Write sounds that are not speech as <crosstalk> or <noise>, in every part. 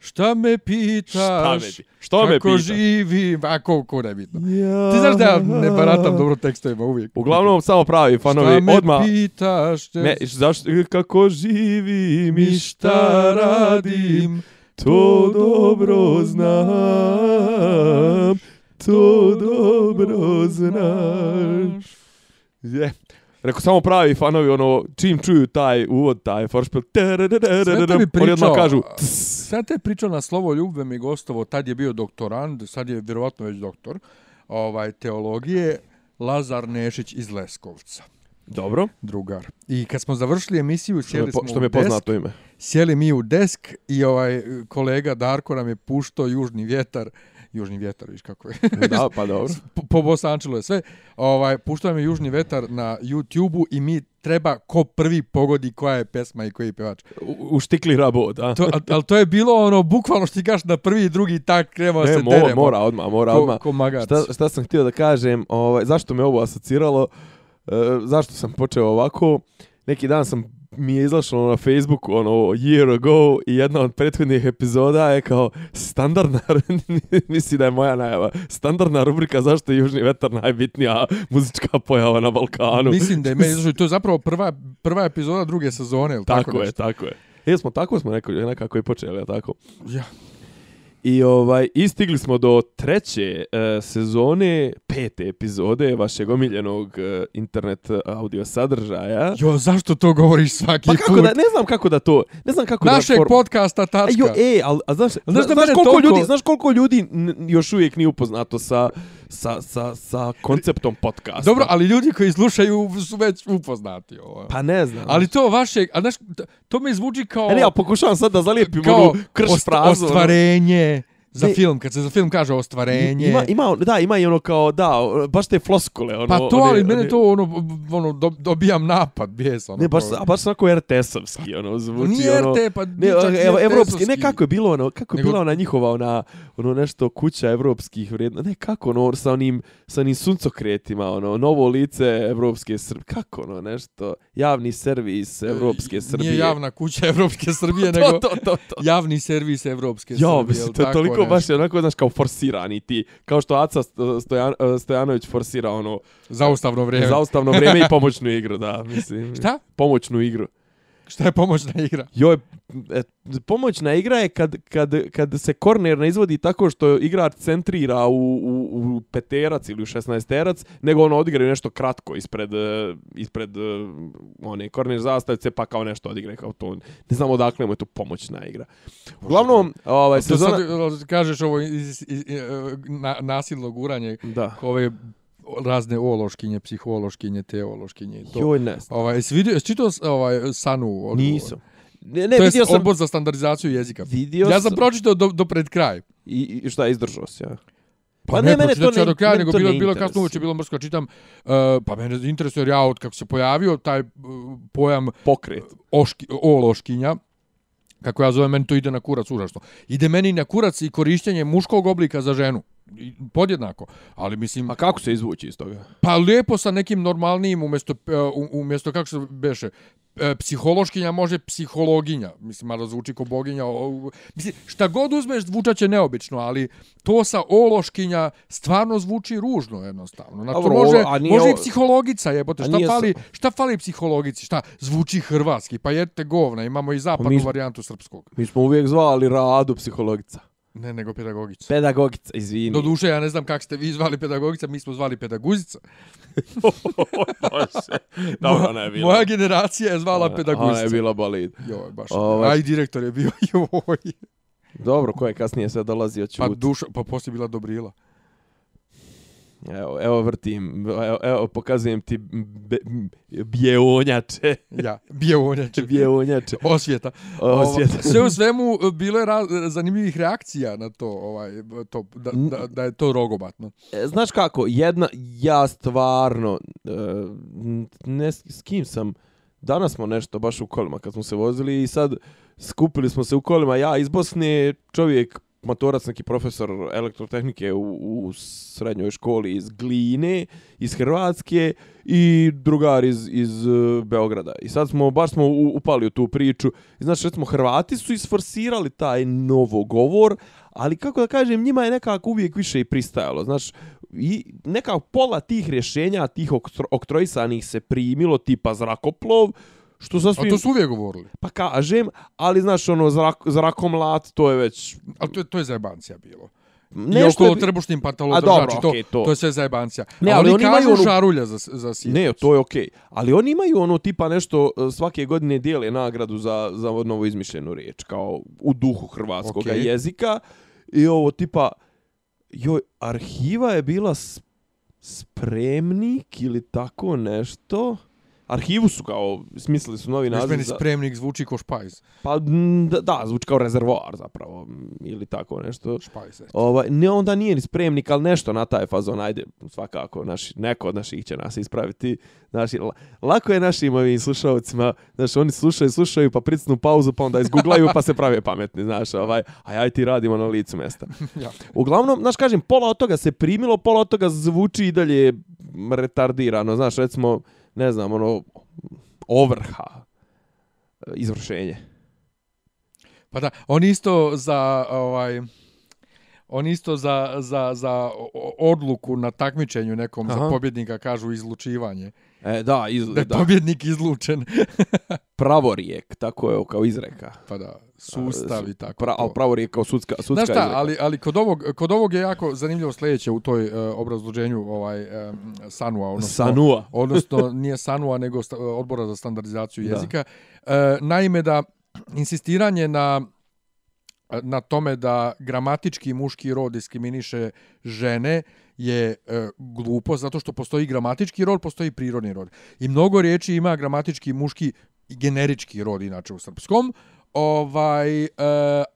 Šta me pitaš? Šta me pitaš? Kako živim? A koliko ne bitno. Ti znaš da ja ne baratam dobro tekstovima uvijek. Uglavnom samo pravi fanovi. Šta me odmah... pitaš? Te... Ne, zašto? Kako živim i šta radim? To dobro znam. To dobro znaš. Yeah. Reko samo pravi fanovi ono čim čuju taj uvod taj foršpel odjedno kažu sve te pričao na slovo ljubve mi gostovo tad je bio doktorand sad je vjerovatno već doktor ovaj teologije Lazar Nešić iz Leskovca Dobro. Drugar. I kad smo završili emisiju, sjeli smo što mi je poznato desk, ime. Sjeli mi u desk i ovaj kolega Darko nam je puštao južni vjetar južni vjetar, viš kako je. Da, pa <laughs> dobro. Po, po Bosančilu je sve. Ovaj, puštava mi južni vjetar na YouTube-u i mi treba ko prvi pogodi koja je pesma i koji je pevač. U, uštikli rabo, da. To, ali to je bilo ono, bukvalno što ti kaš na prvi i drugi tak krema se teremo. Ne, mora odmah, mora odmah. Ko, ko magac. Šta, šta sam htio da kažem, ovaj, zašto me ovo asociralo, e, zašto sam počeo ovako, neki dan sam mi je izlašlo na Facebooku ono year ago i jedna od prethodnih epizoda je kao standardna <laughs> misli da je moja najava standardna rubrika zašto je južni vetar najbitnija muzička pojava na Balkanu mislim da je meni <laughs> izlašlo to je zapravo prva, prva epizoda druge sezone ili tako, tako je tako je e, smo, tako smo nekako, nekako i počeli tako ja I ovaj i stigli smo do treće uh, sezone P pete epizode vašeg omiljenog uh, internet e, audio sadržaja. Jo, zašto to govoriš svaki put? Pa kako put? da, ne znam kako da to, ne znam kako Našeg da... Našeg podcasta, tačka. E, jo, e, ali, a znaš, a znaš, da znaš, koliko toliko... ljudi, znaš koliko ljudi još uvijek nije upoznato sa, sa, sa, sa konceptom podcasta. Dobro, ali ljudi koji slušaju su već upoznati. Ovo. Pa ne znam. Ali to vaše, a znaš, to mi zvuči kao... E, ne, ja pokušavam sad da zalijepim kao ono krš ost, prazo. Ono. Kao ostvarenje. Ono. Za ne, film, kad se za film kaže ostvarenje. Ima, ima, da, ima i ono kao, da, baš te floskule. Ono, pa to, one, ali mene one... to, ono, ono do, dobijam napad, bijes, ono. Ne, baš, a baš onako RTS-ovski, ono, zvuči, ono. Nije RT, pa ne, ne čak evropski, Ne, kako je bilo, ono, kako je Nego... bila ona njihova, ona, ono, nešto kuća evropskih vrijedna. Ne, kako, ono, sa onim, sa onim suncokretima, ono, novo lice evropske Srbije. Kako, ono, nešto, javni servis evropske Srbije. Nije javna kuća evropske Srbije, <laughs> to, nego to, to, to, to. javni servis evropske Srbije. Jo, mislim, to, toliko onako baš je onako znaš kao forsirani ti kao što Aca Stojan, e, Stojanović forsira ono zaustavno vrijeme zaustavno vrijeme i pomoćnu igru da mislim šta pomoćnu igru Šta je pomoćna igra? Joj, e, pomoćna igra je kad, kad, kad se korner ne izvodi tako što igrač centrira u, u, u peterac ili u šestnaesterac, nego ono odigraju nešto kratko ispred, e, ispred e, one korner zastavice, pa kao nešto odigre kao to. Ne znamo odakle mu je to pomoćna igra. Uglavnom, ovaj, sezona... Sad kažeš ovo iz, iz, iz, iz, na, nasilno guranje da. ove razne ološkinje, psihološkinje, teološkinje i to. Joj, ne. Ovaj, jesi vidio, jesi čitao ovaj, Sanu odgovor? Nisam. Ne, ne, to vidio sam. odbor za standardizaciju jezika. Vidio ja sam. Ja sam pročitao do, do pred kraj. I, i šta, izdržao si, ja? Pa, pa ne, mene to ne, ja kraja, nego to bilo, ne bilo kasno uveče, bilo mrsko, čitam, uh, pa mene interesuje ja od kako se pojavio taj uh, pojam e, pokret, oški, ološkinja, kako ja zovem, meni to ide na kurac užasno. Ide meni na kurac i korištenje muškog oblika za ženu podjednako. Ali mislim... A kako se izvući iz toga? Pa lijepo sa nekim normalnijim umjesto, e, umjesto kako se beše, e, psihološkinja može psihologinja. Mislim, mada zvuči ko boginja. Mislim, šta god uzmeš, zvučat će neobično, ali to sa ološkinja stvarno zvuči ružno, jednostavno. Na to Dobro, može, o, nije, može i psihologica, jebote. Šta, fali, šta fali psihologici? Šta zvuči hrvatski? Pa jedite govna, imamo i pa zapadnu mi, varijantu srpskog. Mi smo uvijek zvali radu psihologica. Ne, nego pedagogica. Pedagogica, izvini. Do duše, ja ne znam kako ste vi zvali pedagogica, mi smo zvali pedaguzica. Dobro, ona je bila. Moja generacija je zvala ona, pedaguzica. Ona je bila bolid. Joj, baš. Ove... Aj, direktor je bio, <laughs> joj. Dobro, ko je kasnije sve dolazio čuti. Pa, duša, pa poslije bila Dobrila. Evo, evo vrtim, evo, evo pokazujem ti bjeonjače. Ja, bjeonjače. <laughs> Bjeonjače. Osvjeta. Osvjeta. Ovo, ovaj, sve u svemu, bilo je raz, zanimljivih reakcija na to, ovaj, to da, da, da je to rogobatno. E, znaš kako, jedna, ja stvarno, e, ne, s kim sam, danas smo nešto baš u kolima kad smo se vozili i sad skupili smo se u kolima, ja iz Bosne, čovjek maturac, neki profesor elektrotehnike u, u srednjoj školi iz Gline, iz Hrvatske i drugar iz, iz e, Beograda. I sad smo, baš smo u, upali u tu priču. I znaš, recimo, Hrvati su isforsirali taj novo govor, ali kako da kažem, njima je nekako uvijek više i pristajalo. Znaš, i nekako pola tih rješenja, tih oktro, oktroisanih se primilo, tipa zrakoplov, Što sasvim... A to su uvijek govorili. Pa kažem, ali znaš, ono, zrak, zrakom lat, to je već... A to je, to je zajebancija bilo. Nešto I oko je... trebušnim pantalon, to, znači, okay, to, to. to je sve zajebancija. Ne, ali, ali oni, oni imaju ono... žarulja za, za sjecu. Ne, to je okej. Okay. Ali oni imaju ono tipa nešto e, svake godine dijele nagradu za, za novo izmišljenu riječ, kao u duhu hrvatskog okay. jezika. I ovo tipa, joj, arhiva je bila sp spremnik ili tako nešto arhivu su kao, smislili su novi naziv. Vežbeni za... spremnik zvuči kao špajz. Pa da, da, zvuči kao rezervoar zapravo, ili tako nešto. Špajz, eto. Ova, ne, onda nije ni spremnik, ali nešto na taj fazon, ajde, svakako, naš, neko od naših će nas ispraviti. Znaš, lako je našim ovim slušalcima, znaš, oni slušaju, slušaju, pa pricnu pauzu, pa onda izgooglaju, pa se prave pametni, znaš, ovaj, a ja ti radimo na licu mesta. <laughs> ja. Uglavnom, znaš, kažem, pola od toga se primilo, pola od toga zvuči i dalje retardirano, znaš, recimo, ne znam, ono, ovrha, e, izvršenje. Pa da, on isto za, ovaj, on isto za, za, za odluku na takmičenju nekom Aha. za pobjednika kažu izlučivanje. E, da, iz, da, da. pobjednik izlučen. <laughs> pravorijek, tako je kao izreka. Pa da, sustav i tako. Pra, ali pravorijek kao sudska, sudska Znaš šta, izreka. Ali, ali kod, ovog, kod ovog je jako zanimljivo sljedeće u toj uh, obrazloženju ovaj, um, Sanua. Odnosno, Sanua. <laughs> odnosno, nije Sanua, nego sta, odbora za standardizaciju jezika. Da. E, uh, naime, da insistiranje na na tome da gramatički muški rod diskriminiše žene je e, glupo zato što postoji gramatički rod, postoji prirodni rod. I mnogo riječi ima gramatički muški generički rod inače u srpskom, ovaj uh,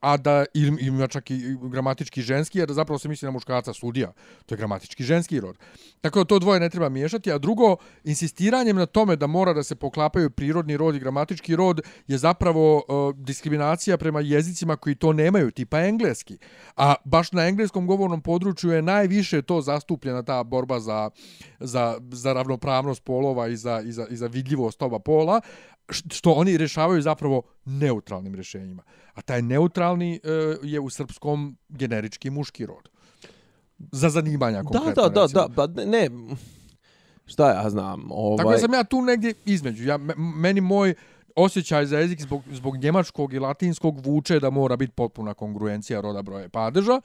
a da ima čak i gramatički ženski jer zapravo se misli na muškarca sudija to je gramatički ženski rod tako da to dvoje ne treba miješati a drugo insistiranjem na tome da mora da se poklapaju prirodni rod i gramatički rod je zapravo uh, diskriminacija prema jezicima koji to nemaju tipa engleski a baš na engleskom govornom području je najviše to zastupljena ta borba za za za ravnopravnost polova i za i za i za vidljivost oba pola što oni rješavaju zapravo neutralnim rješenjima. A taj neutralni e, je u srpskom generički muški rod. Za zanimanja konkretno. Da, da, recimo. da, da, pa ne, šta ja znam. Ovaj... Tako da sam ja tu negdje između. Ja, meni moj osjećaj za jezik zbog, zbog njemačkog i latinskog vuče da mora biti potpuna kongruencija roda broje padeža.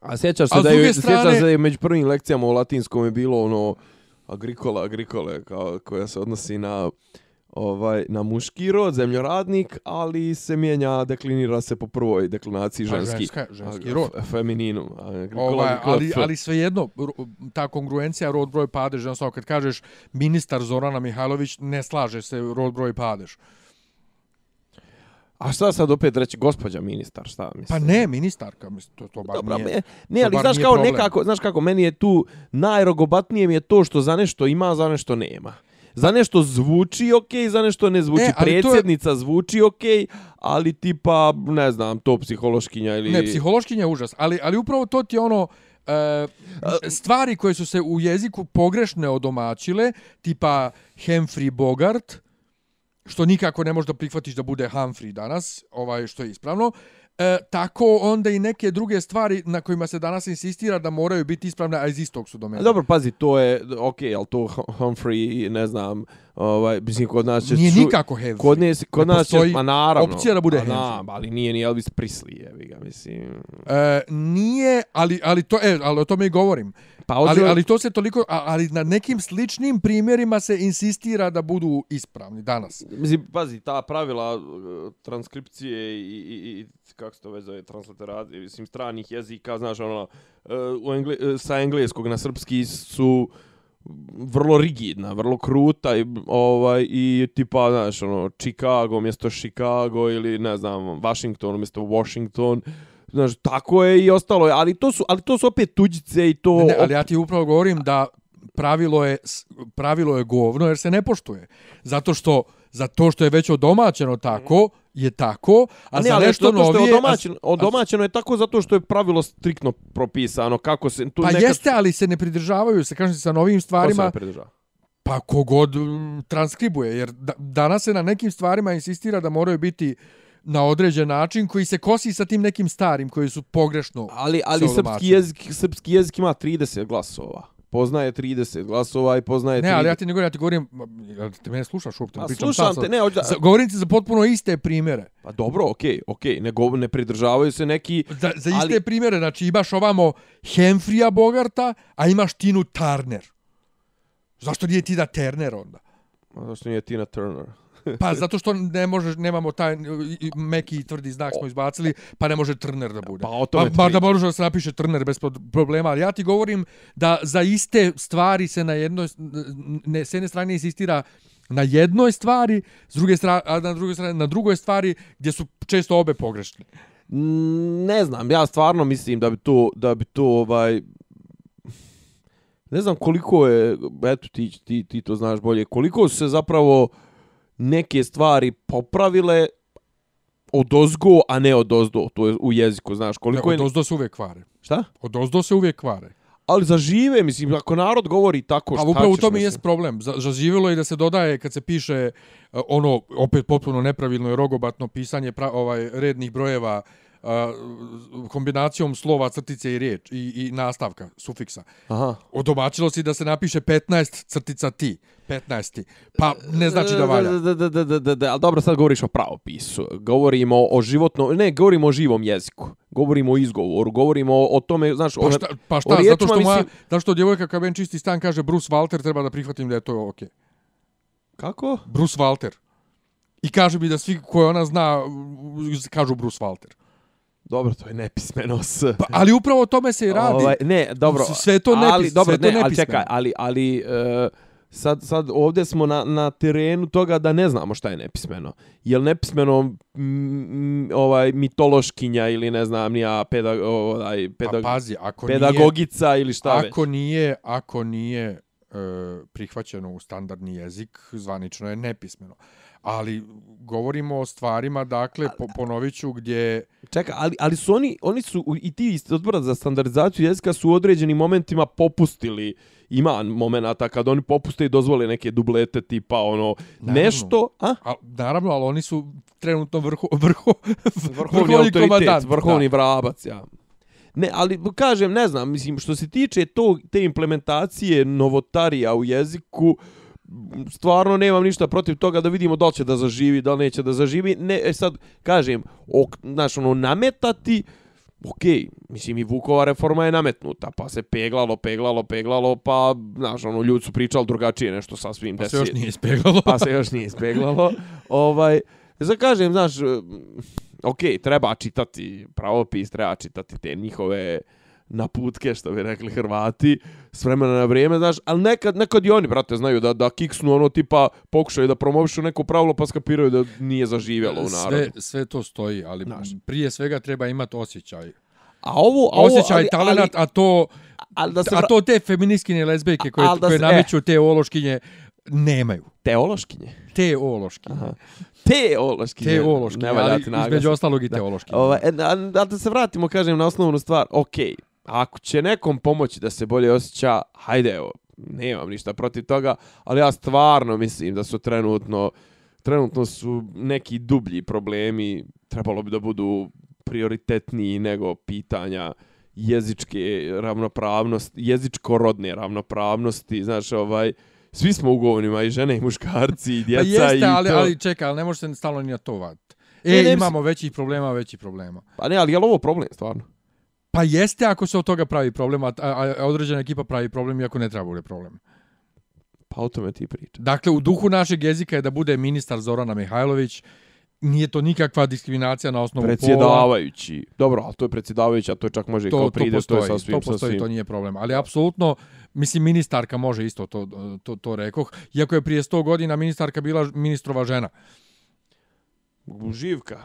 A sjećaš se, A da, je, strane... sjećaš se da je među prvim lekcijama u latinskom je bilo ono Agricola, Agricole, kao, koja se odnosi na ovaj, na muški rod, zemljoradnik, ali se mijenja, deklinira se po prvoj deklinaciji ženski. Ženska, ženski rod. F, femininu. Ovaj, ali, ali svejedno, ta kongruencija rod broj padeš, jednostavno kad kažeš ministar Zorana Mihajlović, ne slaže se rod broj padeš. A šta sad opet reći, gospođa ministar, šta misliš? Pa ne, ministarka, to, to bar Dobra, nije. Ne, ali znaš kao problem. nekako, znaš kako, meni je tu najrogobatnije mi je to što za nešto ima, za nešto nema za nešto zvuči ok, za nešto ne zvuči. E, Predsjednica je... zvuči ok, ali tipa, ne znam, to psihološkinja ili... Ne, psihološkinja je užas, ali, ali upravo to ti je ono... E, stvari koje su se u jeziku pogrešne odomaćile, tipa Humphrey Bogart, što nikako ne možda prihvatiš da bude Humphrey danas, ovaj što je ispravno, e, E, tako onda i neke druge stvari na kojima se danas insistira da moraju biti ispravne, a iz istog su domena. Dobro, pazi, to je, okej, okay, ali to Humphrey, ne znam, uh, Ovaj mislim kod nas će Nije ču... nikako heavy. Kod nas kod nas će pa naravno. Opcija da bude heavy. Na, ali nije ni Elvis Presley, jevi ga, mislim. E, nije, ali ali to e, ali o tome i govorim. Pa ozio... ali, ali to se toliko ali na nekim sličnim primjerima se insistira da budu ispravni danas. Mislim pazi, ta pravila e, transkripcije i i i kako se to vezuje transliteracije, mislim stranih jezika, znaš, ono e, u engle... sa engleskog na srpski su vrlo rigidna, vrlo kruta i ovaj i tipa znaš ono Chicago mjesto Chicago ili ne znam Washington mjesto Washington znaš tako je i ostalo ali to su ali to su opet tuđice i to ne, ne, ali ja ti upravo govorim da pravilo je pravilo je govno jer se ne poštuje zato što uh, za to što je već odomaćeno tako, mhm. je tako, a ne, za nešto ali to novije... Što je odomaćeno a... je tako zato što je pravilo striktno propisano. Kako se, tu pa nekad... jeste, ali se ne pridržavaju se, kažem, sa novim stvarima. Ko se ne pridržava? Pa kogod mm, transkribuje, jer da, danas se na nekim stvarima insistira da moraju biti na određen način koji se kosi sa tim nekim starim koji su pogrešno ali ali srpski jezik srpski jezik ima 30 glasova poznaje 30 glasova i poznaje... Ne, 30... ali ja ti ne govorim, ja ti govorim, te mene slušaš uopće, pa pričam slušam sad, te, ne, ođa... za, govorim ti za potpuno iste primjere. Pa dobro, okej, okay, okej, okay, ne, gov, ne pridržavaju se neki... Za, za iste ali... primjere, znači imaš ovamo Hemfrija Bogarta, a imaš Tinu Turner. Zašto nije Tina Turner onda? Zašto nije Tina Turner? pa zato što ne može, nemamo taj meki i tvrdi znak smo izbacili, pa ne može Trner da bude. Pa o tome pa, da može da se napiše Trner bez problema, ali ja ti govorim da za iste stvari se na jednoj, ne, s jedne strane insistira na jednoj stvari, s druge strane, a na drugoj strane na drugoj stvari gdje su često obe pogrešne. Mm, ne znam, ja stvarno mislim da bi to, da bi to ovaj, ne znam koliko je, eto ti, ti, ti to znaš bolje, koliko su se zapravo uh, neke stvari popravile od ozgo, a ne od ozdo, to je u jeziku, znaš, koliko je... Od ozdo se uvijek kvare. Šta? Od ozdo se uvijek kvare. Ali za žive, mislim, ako narod govori tako, pa, šta ćeš... Pa upravo u tome je problem. Za, živilo je da se dodaje, kad se piše e, ono, opet potpuno nepravilno i rogobatno pisanje pra, ovaj, rednih brojeva, uh, kombinacijom slova, crtice i riječ i, i nastavka, sufiksa. Aha. Odomačilo si da se napiše 15 crtica ti. 15. Pa ne znači da valja. Da, da, da, da, da, da. Ali dobro, sad govoriš o pravopisu. Govorimo o životno... Ne, govorimo o živom jeziku. Govorimo o izgovoru. Govorimo o tome, znaš... Pa šta, pa šta zato što moja... Mislim... Zato što djevojka kad ben čisti stan kaže Bruce Walter, treba da prihvatim da je to ok. Kako? Bruce Walter. I kaže mi da svi koje ona zna kažu Bruce Walter. Dobro, to je nepismeno s... Pa, ali upravo o tome se i radi. Ovaj, ne, dobro. S, sve je to, nepis, ali, dobro, sve ne, to nepismeno. Ali čekaj, ali, ali uh, sad, sad ovdje smo na, na terenu toga da ne znamo šta je nepismeno. Je li nepismeno m, m, ovaj, mitološkinja ili ne znam, nija ovaj, pa pedag, ovaj, pedag, pa pazi, ako pedagogica nije, ili šta ako već? Nije, ako nije uh, prihvaćeno u standardni jezik, zvanično je nepismeno. Uh, ali govorimo o stvarima, dakle, po, ponovit ću gdje... Čeka, ali, ali su oni, oni su i ti iz odbora za standardizaciju jezika su u određenim momentima popustili, ima momenata kad oni popuste i dozvole neke dublete tipa ono, naravno, nešto, a? a? Naravno, ali oni su trenutno vrho, vrho, vrhovni, <laughs> vrhovni komandant. Vrhovni da. vrabac, ja. Ne, ali kažem, ne znam, mislim, što se tiče to, te implementacije novotarija u jeziku, uh, stvarno nemam ništa protiv toga da vidimo da li će da zaživi, da li neće da zaživi. Ne, e sad, kažem, ok, znaš, ono, nametati, ok, mislim i Vukova reforma je nametnuta, pa se peglalo, peglalo, peglalo, pa, znaš, ono, ljudi su pričali drugačije nešto sa svim. Pa desi. se još nije ispeglalo. pa se još nije ispeglalo. ovaj, znaš, kažem, znaš, ok, treba čitati pravopis, treba čitati te njihove... Uh, naputke, što bi rekli Hrvati, s vremena na vrijeme, znaš, ali nekad, nekad i oni, brate, znaju da, da kiksnu ono tipa, pokušaju da promovišu neko pravilo, pa skapiraju da nije zaživjelo u narodu. Sve, sve to stoji, ali znaš. prije svega treba imati osjećaj. A ovo, a ovo, osjećaj, ali, talenat, ali, a to, ali da se a to te feminiskine lezbejke koje, da se, koje nameću e. te ološkinje, nemaju. Te ološkinje? Te ološkinje. Aha. Teološki. Teološki, ne, ne ali između ostalog i teološki. Da. Ovo, ovaj, e, a, da se vratimo, kažem, na osnovnu stvar, okej, okay ako će nekom pomoći da se bolje osjeća, hajde evo, nemam ništa protiv toga, ali ja stvarno mislim da su trenutno, trenutno su neki dublji problemi, trebalo bi da budu prioritetniji nego pitanja jezičke ravnopravnosti, jezičko-rodne ravnopravnosti, znaš, ovaj, svi smo u govnima, i žene, i muškarci, i pa djeca, pa jeste, i to. Ali, ali čekaj, ali ne možete stalo ni na to vat. E, ne, ne, e, imamo ne, većih problema, većih problema. Pa ne, ali je li ovo problem, stvarno? Pa jeste ako se od toga pravi problem, a, a, a određena ekipa pravi problem, iako ne treba bude problem. Pa o tome ti priča. Dakle, u duhu našeg jezika je da bude ministar Zorana Mihajlović, nije to nikakva diskriminacija na osnovu predsjedavajući. pola. Dobro, ali to je predsjedavajući, a to je čak može i kao pride, to, postoji, to je sasvim, To postoji, sasvim. to nije problem. Ali apsolutno, mislim, ministarka može isto to, to, to rekoh, iako je prije 100 godina ministarka bila ministrova žena. Živka.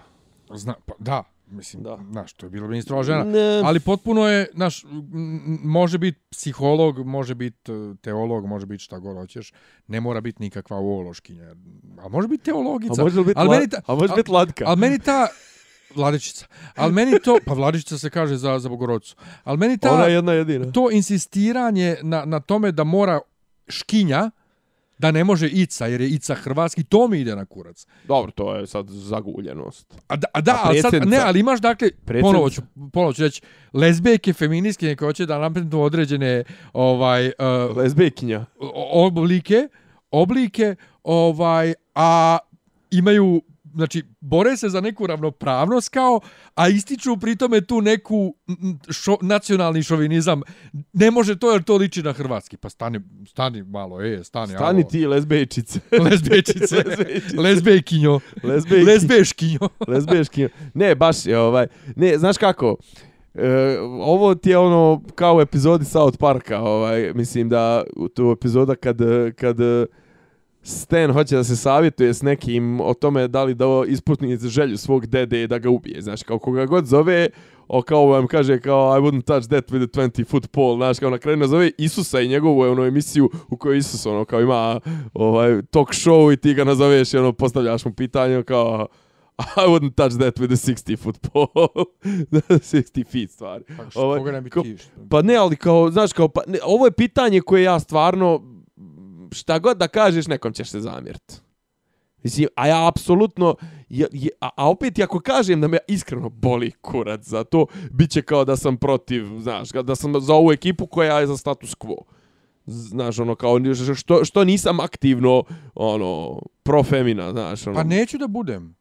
Zna, pa, da, Mislim, da. znaš, to je bilo ministro žena. Ne. Ali potpuno je, znaš, može biti psiholog, može biti e, teolog, može biti šta god hoćeš. Ne mora biti nikakva uološkinja. A može biti teologica. A može biti al meni ta, a može biti latka. Ali meni ta... Vladičica. Ali meni to... Pa Vladičica se kaže za, za Bogorodcu. Ali meni ta... Ona je jedna jedina. To insistiranje na, na tome da mora škinja... Uh, da ne može Ica jer je Ica hrvatski, to mi ide na kurac. Dobro, to je sad zaguljenost. A da, a da a ali sad, ne, ali imaš dakle, ponovo ću, ponovo ću reći, lezbijke, feminijske, neko hoće da napredu određene ovaj, uh, e, lezbijkinja oblike, oblike, ovaj, a imaju znači, bore se za neku ravnopravnost kao, a ističu pritome tu neku šo, nacionalni šovinizam. Ne može to, jer to liči na hrvatski. Pa stani, stani malo, e, stani. Stani alo. ti, lesbejčice. <laughs> Lesbejčice. Lesbejkinjo. Lesbejkinjo. Lesbejškinjo. Lesbejškinjo. <laughs> Ne, baš je ovaj. Ne, znaš kako, E, ovo ti je ono kao u epizodi South Parka, ovaj, mislim da u tu epizoda kad, kad, kad Stan hoće da se savjetuje s nekim o tome da li da ispotni želju svog dede da ga ubije. Znaš, kao koga god zove, o kao vam kaže kao I wouldn't touch that with a 20 foot pole, znaš, kao na kraju nazove Isusa i njegovu ono, emisiju u kojoj Isus ono, kao ima ovaj, talk show i ti ga nazoveš i ono, postavljaš mu pitanje ono, kao I wouldn't touch that with a 60 foot pole. 60 <laughs> feet stvari. Pa, što, ovaj, koga ne bi kao, pa ne, ali kao, znaš, kao, pa, ne, ovo je pitanje koje ja stvarno šta god da kažeš, nekom ćeš se zamjeriti. Mislim, a ja apsolutno, je, je, a, a opet ako kažem da me iskreno boli kurac za to, bit će kao da sam protiv, znaš, da sam za ovu ekipu koja je za status quo. Znaš, ono, kao, što, što nisam aktivno, ono, profemina, znaš, ono. Pa neću da budem.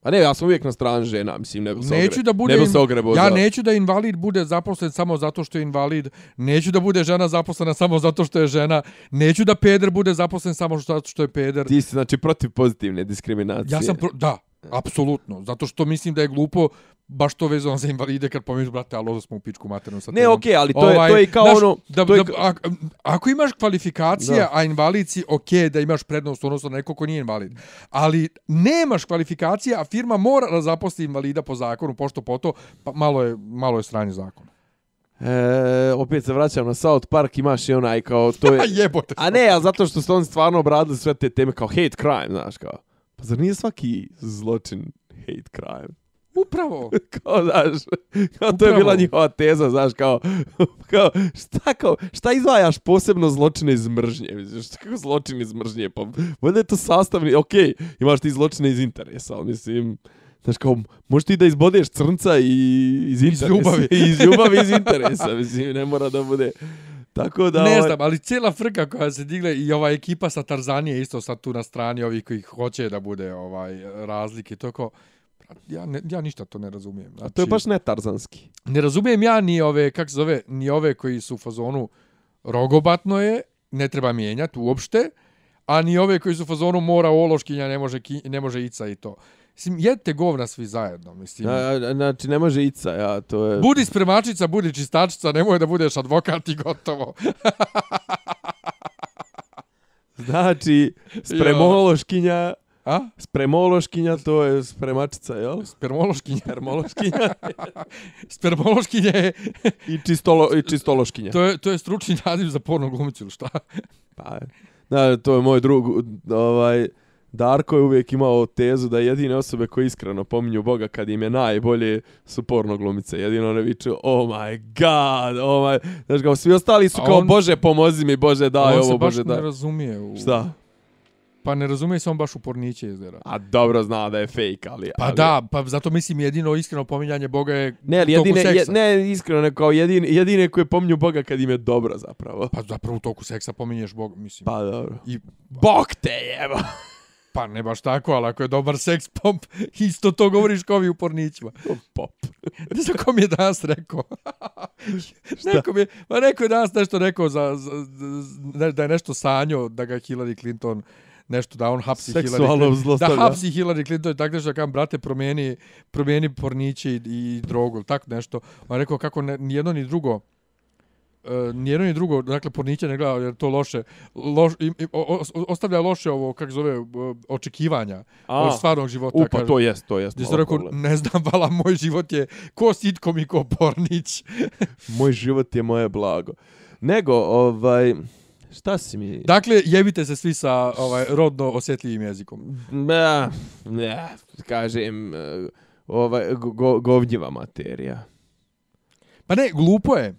Pa ne, ja sam uvijek na strani žena, mislim, ne bi se, neću ogre, da bude ne bi se ogrebao. Ja za... neću da invalid bude zaposlen samo zato što je invalid, neću da bude žena zaposlena samo zato što je žena, neću da peder bude zaposlen samo zato što je peder. Ti si, znači, protiv pozitivne diskriminacije. Ja sam, pro... da, Apsolutno, zato što mislim da je glupo baš to vezano za invalide kad pomeniš brate, alo smo u pičku maternu sa Ne, okej, okay, ali to ovaj, je to je kao znaš, ono da, je... da, ako imaš kvalifikacije, da. a invalidci, okej, okay, da imaš prednost odnosno neko ko nije invalid. Ali nemaš kvalifikacije, a firma mora da zaposli invalida po zakonu, pošto po to pa malo je malo je stranje zakona. E, opet se vraćam na South Park, imaš i onaj kao to je... <laughs> A ne, a zato što su oni stvarno obradili sve te teme kao hate crime, znaš kao. Pa zar nije svaki zločin hate crime? Upravo. <laughs> kao, znaš, kao Upravo. to je bila njihova teza, znaš, kao, <laughs> kao, šta, kao, šta izvajaš posebno zločine iz mržnje? Mislim, šta kako zločine iz mržnje? Pa, bude to sastavni, okej, okay, imaš ti zločine iz interesa, ali mislim, znaš, kao, možeš ti da izbodeš crnca i iz interesa. Iz ljubavi. iz ljubavi, iz interesa, mislim, ne mora da bude... Tako da... Ne ovaj... znam, ali cijela frka koja se digla i ova ekipa sa Tarzanije isto sad tu na strani ovih koji hoće da bude ovaj razlike, to je ko... Ja, ne, ja ništa to ne razumijem. Znači, A to je znači- baš ne Tarzanski. Ne razumijem ja ni ove, kak se zove, ni ove koji su u fazonu rogobatno je, ne treba mijenjati uopšte, a ni ove koji su u fazonu mora Ološkinja, ne može, ne može Ica i to. Mislim, jedite govna svi zajedno, mislim. Da, znači, ne može ica, ja, to je... Budi spremačica, budi čistačica, nemoj da budeš advokat i gotovo. <laughs> znači, spremološkinja... A? Spremološkinja, to je spremačica, jel? Spermološkinja. Spermološkinja. <laughs> Spermološkinja je... I, čistolo, I čistološkinja. To je, to je stručni naziv za porno glumicu, ili šta? pa, da, to je moj drug, ovaj... Darko je uvijek imao tezu da jedine osobe koje iskreno pominju Boga kad im je najbolje su porno glumice. Jedino ne viču, oh my god, oh my... Znaš kao, svi ostali su kao, on, Bože, pomozi mi, Bože, daj ovo, Bože, daj. On se baš ne razumije u... Šta? Pa ne razumije se on baš u porniće izgleda. A dobro zna da je fejk, ali, ali... Pa da, pa zato mislim jedino iskreno pominjanje Boga je ne, ali jedine, u toku seksa. Je, ne, iskreno, ne, kao jedine, jedine koje pominju Boga kad im je dobro zapravo. Pa zapravo u toku seksa pominješ Boga, mislim. Pa dobro. I... Pa. Bog te jeba! Pa ne baš tako, ali ako je dobar seks <laughs> pop, isto to govoriš kao ovi u pornićima. Pop. Ne znam kom je danas rekao. <laughs> Neko je, ma neko je danas nešto rekao za, za, za, da je nešto sanjo da ga Hillary Clinton nešto da on hapsi Seksualno Hillary Clinton. Da hapsi Hillary Clinton, tako nešto da kažem, brate, promijeni, promijeni porniće i, i drogu, tako nešto. On je rekao kako ne, ni jedno ni drugo uh, e, nijedno ni drugo, dakle, porniće ne gleda, jer to loše, loš, im, im, o, o, ostavlja loše ovo, kako zove, e, očekivanja A, od stvarnog života. Upa, kažem. to jest, to jest. Gdje se rekao, ne znam, <laughs> vala, moj život je ko sitkom i ko pornić. <laughs> moj život je moje blago. Nego, ovaj... Šta si mi... Dakle, jebite se svi sa ovaj, rodno osjetljivim jezikom. Ne, ne, kažem, e, ovaj, go, go, govnjiva materija. Pa ne, glupo je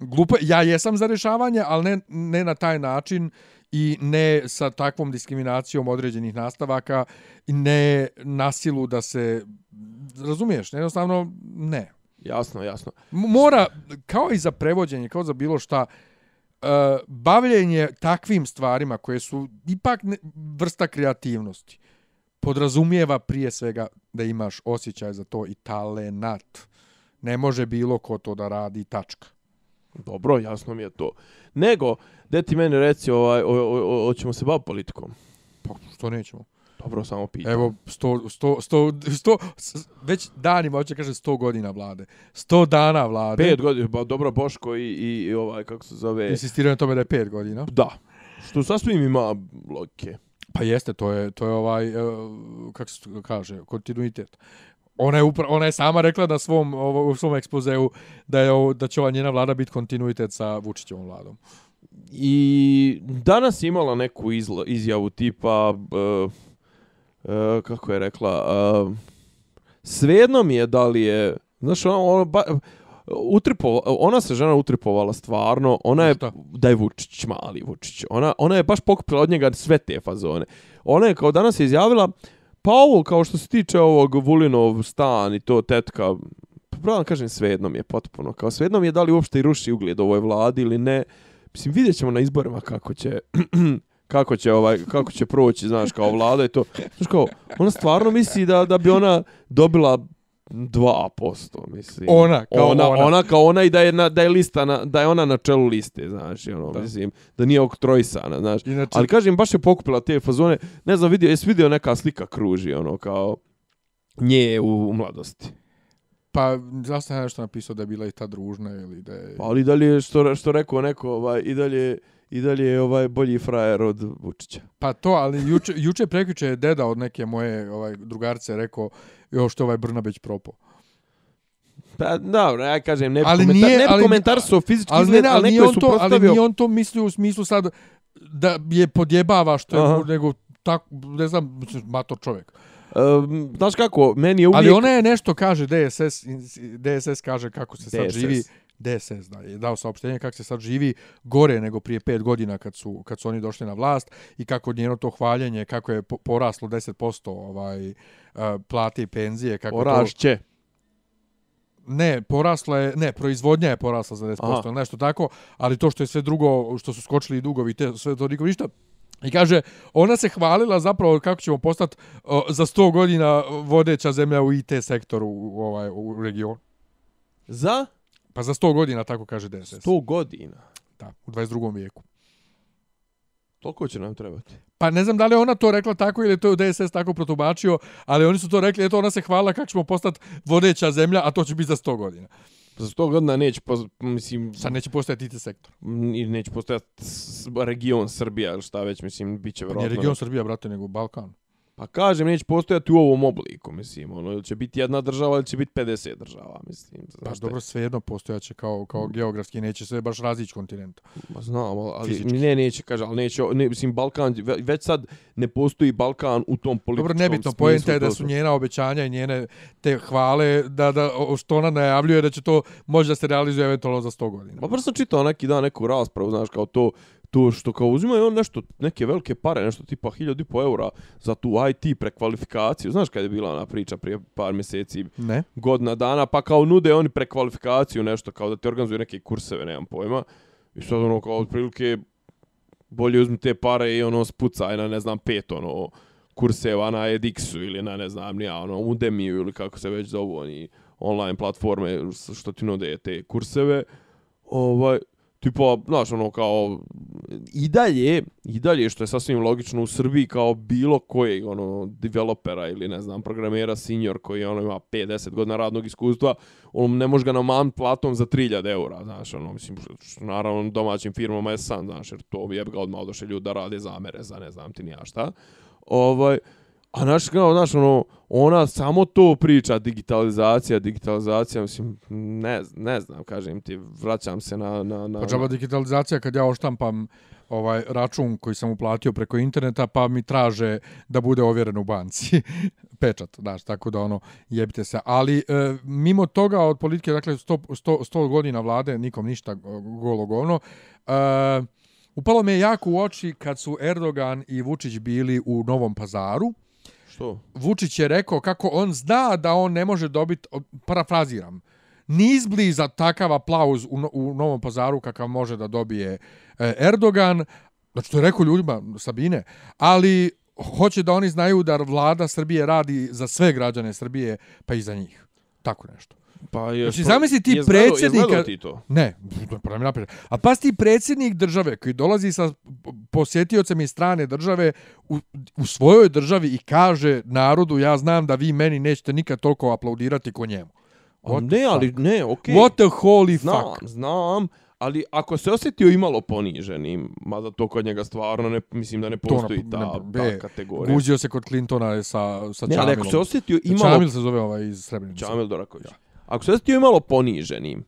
glupo ja jesam za rešavanje, ali ne, ne na taj način i ne sa takvom diskriminacijom određenih nastavaka i ne nasilu da se razumiješ, jednostavno ne. Jasno, jasno. Mora, kao i za prevođenje, kao za bilo šta, uh, bavljenje takvim stvarima koje su ipak vrsta kreativnosti podrazumijeva prije svega da imaš osjećaj za to i talenat. Ne može bilo ko to da radi tačka. Dobro, jasno mi je to. Nego, gde ti meni reci, ovaj, o, o, o, oćemo se baviti politikom? Pa, što nećemo? Dobro, samo pitam. Evo, sto, sto, sto, sto, sto već danima, oće kaže sto godina vlade. Sto dana vlade. Pet godina, ba, pa dobro, Boško i, i, i ovaj, kako se zove... Insistiraju na tome da je pet godina. Da. Što sasvim ima loke. Pa jeste, to je, to je ovaj, eh, kako se kaže, kontinuitet ona je upra, ona je sama rekla da svom ovo, u svom ekspozeu da je da će ova njena vlada biti kontinuitet sa Vučićevom vladom. I danas je imala neku izla, izjavu tipa uh, uh, kako je rekla uh, svejedno mi je da li je znaš ona, ona ba, utripova, ona se žena utripovala stvarno, ona je, da je Vučić mali Vučić, ona, ona je baš pokupila od njega sve te fazone. Ona je kao danas je izjavila, uh, Pa ovo, kao što se tiče ovog Vulinov stan i to tetka, pravno pa kažem, svejedno mi je potpuno. Kao svejedno mi je da li uopšte i ruši ugled ovoj vladi ili ne. Mislim, vidjet ćemo na izborima kako će... <clears throat> kako će ovaj kako će proći znaš kao vlada i to znaš kao ona stvarno misli da da bi ona dobila 2%, mislim. Ona kao ona, ona. ona kao ona i da je na, da je lista na, da je ona na čelu liste, znaš, ono, da. mislim, da nije ok trojsana, znaš. Inači... Ali kažem baš je pokupila te fazone. Ne znam, vidio, jes vidio neka slika kruži ono kao nje u, u mladosti. Pa, zašto je nešto napisao da je bila i ta družna ili da je... Pa, ali dalje, što, što rekao neko, ovaj, i dalje... Uh, i dalje je ovaj bolji frajer od Vučića. Pa to, ali juče, juče prekriče je deda od neke moje ovaj, drugarce rekao jo, što ovaj Brnabeć propo. Pa, dobro, ja kažem, ne ali komentar, nije, ne ali, komentar su fizički ali, izgled, ne, ali, ali neko je to, suprostavio. Ali nije on to mislio u smislu sad da je podjebava što je, Aha. nego tak, ne znam, mator čovjek. Um, znaš kako, meni je uvijek... Ali ona je nešto kaže, DSS, DSS kaže kako se sad DSS. živi. DSS da je dao saopštenje kako se sad živi gore nego prije 5 godina kad su, kad su oni došli na vlast i kako njeno to hvaljenje, kako je poraslo 10% ovaj, eh, plate i penzije. Kako Porašće. To... Ne, porasla je, ne, proizvodnja je porasla za 10%, Aha. nešto tako, ali to što je sve drugo, što su skočili i dugovi, te, sve to nikom ništa. I kaže, ona se hvalila zapravo kako ćemo postati za 100 godina vodeća zemlja u IT sektoru u, ovaj, u regionu. Za? Pa za 100 godina tako kaže DSS. 100 godina? Da, u 22. vijeku. Toliko će nam trebati. Pa ne znam da li ona to rekla tako ili to je DSS tako protumačio, ali oni su to rekli, eto ona se hvala kako ćemo postati vodeća zemlja, a to će biti za 100 godina. Za 100 godina neće, poz... mislim... Sad neće postojati IT sektor. I neće postojati region Srbija, ili šta već, mislim, bit će vrlo... Pa nije region Srbija, brate, nego Balkan. Pa kažem, neće postojati u ovom obliku, mislim, ono, ili će biti jedna država, ili će biti 50 država, mislim. Pa znaš pa te. dobro, sve jedno postojaće kao, kao mm. geografski, neće sve baš razići kontinent. Pa znam, ali, ali ne, neće, kažem, ali neće, ne, mislim, Balkan, već sad ne postoji Balkan u tom političkom Dobro, nebitno, pojenta je da su njena obećanja i njene te hvale, da, da, što ona najavljuje da će to možda se realizuje eventualno za 100 godina. Pa prvo sam čitao neki dan neku raspravu, znaš, kao to, to što kao uzima je on nešto, neke velike pare, nešto tipa hiljadu i po eura za tu IT prekvalifikaciju. Znaš kada je bila ona priča prije par mjeseci, ne. godina dana, pa kao nude oni prekvalifikaciju nešto, kao da ti organizuju neke kurseve, nemam pojma. I sad ono kao otprilike bolje uzmi te pare i ono spucaj na ne znam pet ono kurseva na edX-u ili na ne znam nija ono Udemy-u ili kako se već zovu oni online platforme što ti nude te kurseve. Ovaj, tipo, znaš, ono, kao, i dalje, i dalje, što je sasvim logično u Srbiji, kao bilo kojeg, ono, developera ili, ne znam, programera, senior, koji, ono, ima 50 godina radnog iskustva, ono, ne može ga na man platom za 3000 eura, znaš, ono, mislim, što, naravno, domaćim firmama je san, znaš, jer to jebi ga odmah odošli ljudi da rade zamere za, ne znam, ti nija šta. Ovaj, A naš kao, znaš, ono, ona samo to priča, digitalizacija, digitalizacija, mislim, ne, ne znam, kažem ti, vraćam se na... na, na pa džaba digitalizacija kad ja oštampam ovaj račun koji sam uplatio preko interneta, pa mi traže da bude ovjeren u banci. <laughs> Pečat, znaš, tako da ono, jebite se. Ali e, mimo toga od politike, dakle, 100 godina vlade, nikom ništa golo govno, e, upalo me jako u oči kad su Erdogan i Vučić bili u Novom Pazaru, Što? Vučić je rekao kako on zna da on ne može dobiti, parafraziram, ni izbliza takav aplauz u, u Novom pazaru kakav može da dobije e, Erdogan, znači to je rekao ljudima Sabine, ali hoće da oni znaju da vlada Srbije radi za sve građane Srbije, pa i za njih. Tako nešto. Pa je, znači, zamisli ti je predsjednika... Zgledo, je zgledao ti to? Ne, A pas ti predsjednik države koji dolazi sa posjetiocem iz strane države u, u svojoj državi i kaže narodu, ja znam da vi meni nećete nikad toliko aplaudirati ko njemu. What ne, ali ne, okej. Okay. What the holy znam, fuck. Znam, znam. Ali ako se osjetio imalo poniženim, mada to kod njega stvarno ne, mislim da ne postoji to na, ta, ne, ta, ta kategorija. Guzio se kod Clintona sa, sa ne, Čamilom. Ne, ako se osjetio imalo... Čamil se zove ovaj iz Srebrenica. Čamil Doraković. Ja ako se osjetio malo poniženim,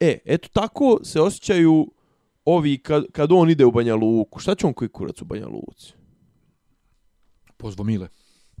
e, eto tako se osjećaju ovi kad, kad on ide u Banja Luku. Šta će on koji kurac u Banja Luci? Pozvo Mile.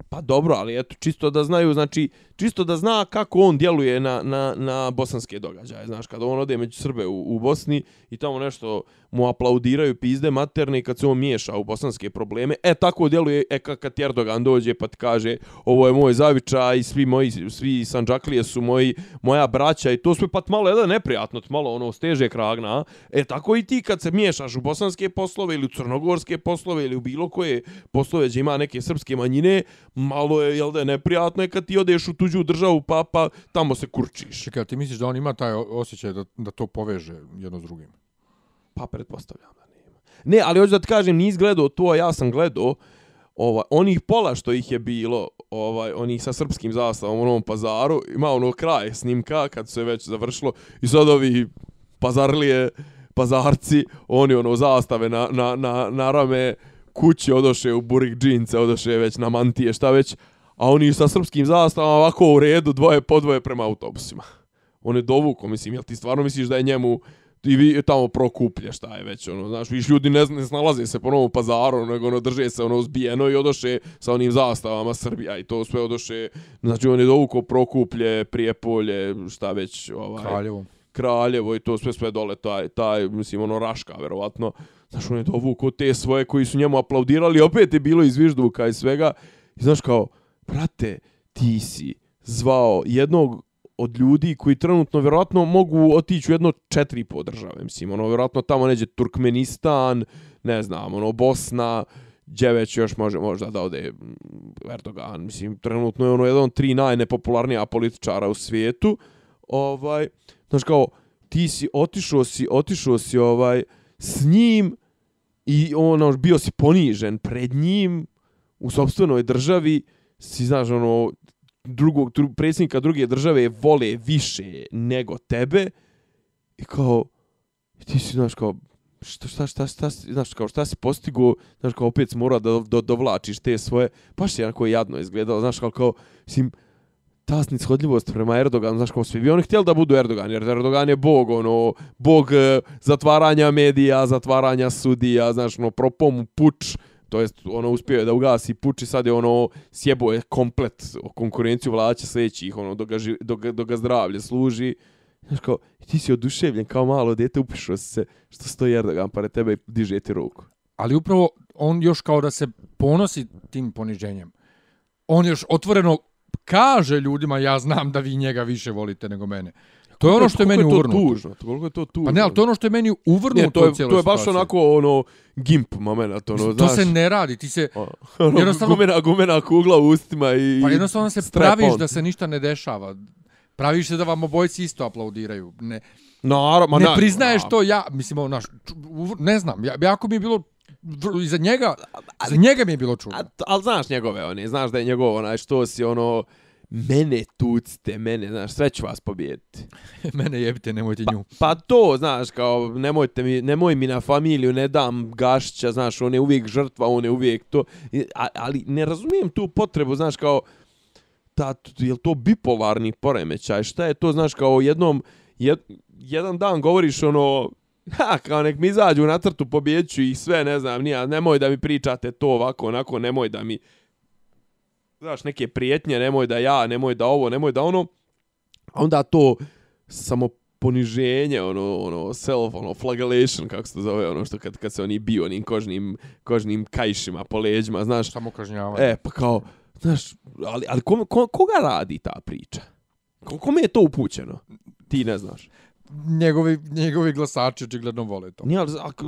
Pa dobro, ali eto, čisto da znaju, znači, čisto da zna kako on djeluje na, na, na bosanske događaje. Znaš, kada on ode među Srbe u, u Bosni i tamo nešto mu aplaudiraju pizde materne i kad se on miješa u bosanske probleme, e, tako djeluje e, kad Erdogan dođe pa ti kaže ovo je moj zaviča i svi moji, svi Sanđaklije su moji, moja braća i to sve pa malo jedan neprijatno, malo ono steže kragna. E, tako i ti kad se miješaš u bosanske poslove ili u crnogorske poslove ili u bilo koje poslove gdje ima neke srpske manjine, malo je, jel da je neprijatno je kad ti odeš u tu tuđu državu, pa, pa tamo se kurčiš. Čekaj, ti misliš da on ima taj osjećaj da, da to poveže jedno s drugim? Pa, pretpostavljam da nije. Ne, ali hoću da ti kažem, nis gledao to, a ja sam gledao ovaj, onih pola što ih je bilo, ovaj oni sa srpskim zastavom u Novom pazaru, ima ono kraj snimka kad se već završilo i sad ovi pazarlije, pazarci, oni ono zastave na, na, na, na rame kući odoše u burik džince, odoše već na mantije, šta već, a oni sa srpskim zastavama ovako u redu dvoje po dvoje prema autobusima. On je dovuko, mislim, jel ti stvarno misliš da je njemu ti vi tamo prokuplje šta je već ono znaš viš ljudi ne, ne snalaze se po novom pazaru nego ono drže se ono zbijeno i odoše sa onim zastavama Srbija i to sve odoše znači on je dovuko prokuplje prijepolje šta već ovaj Kraljevo Kraljevo i to sve sve dole taj taj mislim ono Raška verovatno znaš on je dovuko te svoje koji su njemu aplaudirali opet je bilo iz vižduka i svega i znaš kao prate, ti si zvao jednog od ljudi koji trenutno vjerojatno mogu otići u jedno četiri po države, mislim, ono, vjerojatno tamo neđe Turkmenistan, ne znam, ono, Bosna, gdje već još može možda da ode mm, Erdogan, mislim, trenutno je ono jedan od tri najnepopularnija političara u svijetu, ovaj, znaš kao, ti si otišao si, otišao si, ovaj, s njim i ono, bio si ponižen pred njim u sobstvenoj državi, si znaš ono drugog predsjednika druge države vole više nego tebe i kao ti si znaš kao šta šta šta šta znaš kao šta si postigo znaš kao opet si mora da do, dovlačiš te svoje baš je onako jadno izgledalo znaš kao kao mislim ta snishodljivost prema Erdoganu, znaš kao svi bi oni htjeli da budu Erdogan, jer Erdogan je bog, ono, bog e, zatvaranja medija, zatvaranja sudija, znaš, ono, propomu puč, to jest ono uspio je da ugasi puči sad je ono sjebo je komplet konkurenciju vlača sljedećih ono dok ga, ži, dok, dok ga zdravlje služi znaš kao ti si oduševljen kao malo dete upišao se što stoji Erdogan pare tebe i diže ti ruku ali upravo on još kao da se ponosi tim poniženjem on još otvoreno kaže ljudima ja znam da vi njega više volite nego mene to je ono što je meni uvrnuto. Tužno, to, koliko je to tužno. Pa ne, ali to je ono što je meni uvrnuto to je, u To je baš situacija. onako ono gimp moment. Ono, znaš, to se ne radi, ti se... Ono, jednostavno, gumena, gumena kugla u ustima i... Pa jednostavno se praviš on. da se ništa ne dešava. Praviš se da vam obojci isto aplaudiraju. Ne, no, ara, ma ne, ne priznaješ no, to ja, mislim, ono, naš, ne znam, ja, jako mi je bilo I za njega, ali, za njega mi je bilo čudno. Ali, ali znaš njegove, one, znaš da je njegov, onaj, što si, ono, mene tucite, mene, znaš, sve ću vas pobijediti. <laughs> mene jebite, nemojte pa, nju. Pa, pa to, znaš, kao, nemojte mi, nemoj mi na familiju, ne dam gašća, znaš, on je uvijek žrtva, on je uvijek to. Ali ne razumijem tu potrebu, znaš, kao, ta, je li to bipolarni poremećaj? Šta je to, znaš, kao, jednom, jed, jedan dan govoriš, ono, ha, kao, nek mi izađu na crtu, pobijeću ih sve, ne znam, nija, nemoj da mi pričate to ovako, onako, nemoj da mi znaš, neke prijetnje, nemoj da ja, nemoj da ovo, nemoj da ono. A onda to samo poniženje, ono, ono, self, ono, flagellation, kako se to zove, ono, što kad, kad se oni bio onim kožnim, kožnim kajšima po leđima, znaš. Samo kažnjavanje. E, pa kao, znaš, ali, ali kom, ko, koga radi ta priča? Kome je to upućeno? Ti ne znaš njegovi, njegovi glasači očigledno vole to. Nije, ali, ako,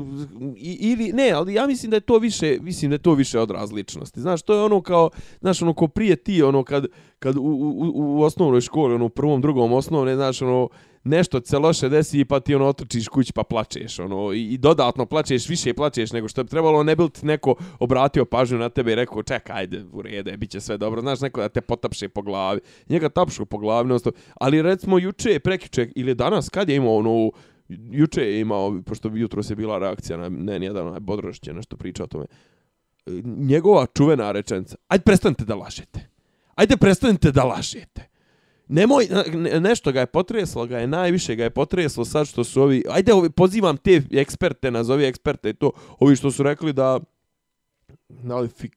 ili, ne, ali ja mislim da je to više, mislim da je to više od različnosti. Znaš, to je ono kao, znaš, ono ko prije ti, ono kad, kad u, u, u osnovnoj školi, ono u prvom, drugom osnovne, znaš, ono, nešto se loše desi pa ti ono otrčiš kući pa plačeš ono i, i dodatno plačeš više plačeš nego što bi trebalo ne bil ti neko obratio pažnju na tebe i rekao čekaj ajde u redu je biće sve dobro znaš neko da te potapše po glavi njega tapšu po glavi nosto. ali recimo juče je prekiče ili danas kad je imao ono juče je imao pošto jutro se bila reakcija na ne nijedan onaj bodrošće nešto priča o tome njegova čuvena rečenica ajde prestanite da lažete ajde prestanite da lažete Nemoj, nešto ga je potreslo, ga je najviše ga je potreslo sad što su ovi, ajde ovi, pozivam te eksperte, nazovi eksperte i to, ovi što su rekli da, da li fi,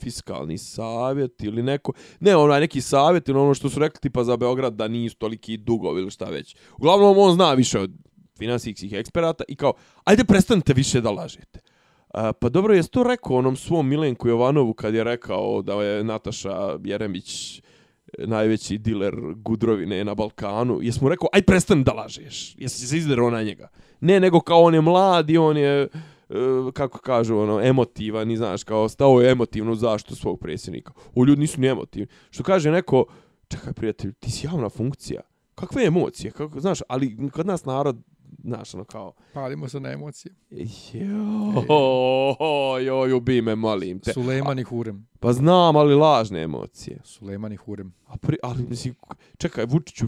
fiskalni savjet ili neko, ne onaj neki savjet ili ono što su rekli tipa za Beograd da nisu toliki dugovi ili šta već. Uglavnom on zna više od finansijskih eksperata i kao, ajde prestanite više da lažete. A, pa dobro, jes to rekao onom svom Milenku Jovanovu kad je rekao da je Nataša Jeremić najveći diler gudrovine na Balkanu. Jesi mu rekao, aj prestani da lažeš. Jesi se izderao na njega. Ne, nego kao on je mlad i on je, e, kako kažu, ono, emotivan i znaš, kao stao je emotivno zaštu svog predsjednika. O, ljudi nisu ni emotivni. Što kaže neko, čekaj prijatelj, ti si javna funkcija. Kakve emocije? Kako, znaš, ali kod nas narod znaš, ono kao... Palimo se na emocije. Joj, joj, ubi me, molim te. Sulejman i Hurem. Pa znam, ali lažne emocije. Sulejman i Hurem. A pri, ali, mislim, čekaj, Vučiću...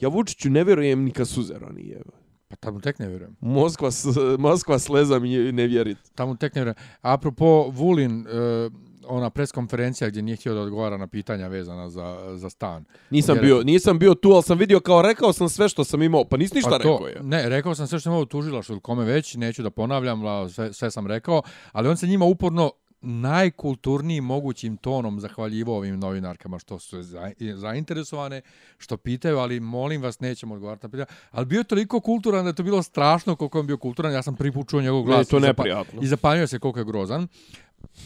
Ja Vučiću ne vjerujem ni ka Suzero nije. Pa tamo tek ne vjerujem. Moskva, Moskva sleza mi ne vjerit. Tamo tek ne vjerujem. Apropo, Vulin, uh, ona preskonferencija gdje nije htio da odgovara na pitanja vezana za, za stan. Nisam, bio, re... nisam bio tu, ali sam vidio kao rekao sam sve što sam imao. Pa nisi ništa pa to, rekao je. Ne, rekao sam sve što sam imao tužila što kome već, neću da ponavljam, sve, sve sam rekao. Ali on se njima uporno najkulturniji mogućim tonom zahvaljivo ovim novinarkama što su zainteresovane, što pitaju, ali molim vas, nećemo odgovarati na pitanje. Ali bio je toliko kulturan da je to bilo strašno koliko je bio kulturan. Ja sam pripučuo njegov glas ne, to i, zapa i zapanio se koliko je grozan. Uh,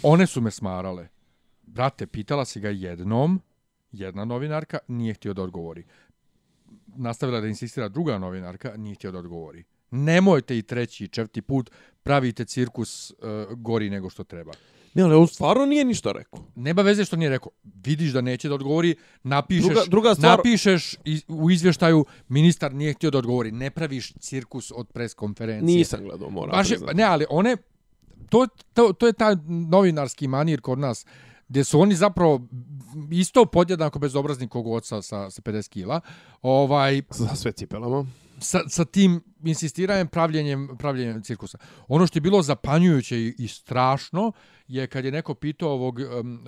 One su me smarale. Brate, pitala si ga jednom, jedna novinarka, nije htio da odgovori. Nastavila da insistira druga novinarka, nije htio da odgovori. Nemojte i treći i četvrti put pravite cirkus uh, gori nego što treba. Ne, ali on stvarno nije ništa rekao. Nema veze što nije rekao. Vidiš da neće da odgovori, napišeš, druga, druga stvar... napišeš iz, u izvještaju ministar nije htio da odgovori. Ne praviš cirkus od preskonferencije. Nisam gledao, moram. Baš, ne, ali one to, to, to je taj novinarski manir kod nas, gdje su oni zapravo isto podjednako bezobrazni kog oca sa, sa 50 kila. Ovaj, sa sve cipelama sa, sa tim insistiranjem pravljenjem, pravljenjem cirkusa. Ono što je bilo zapanjujuće i, i strašno je kad je neko pitao ovog um,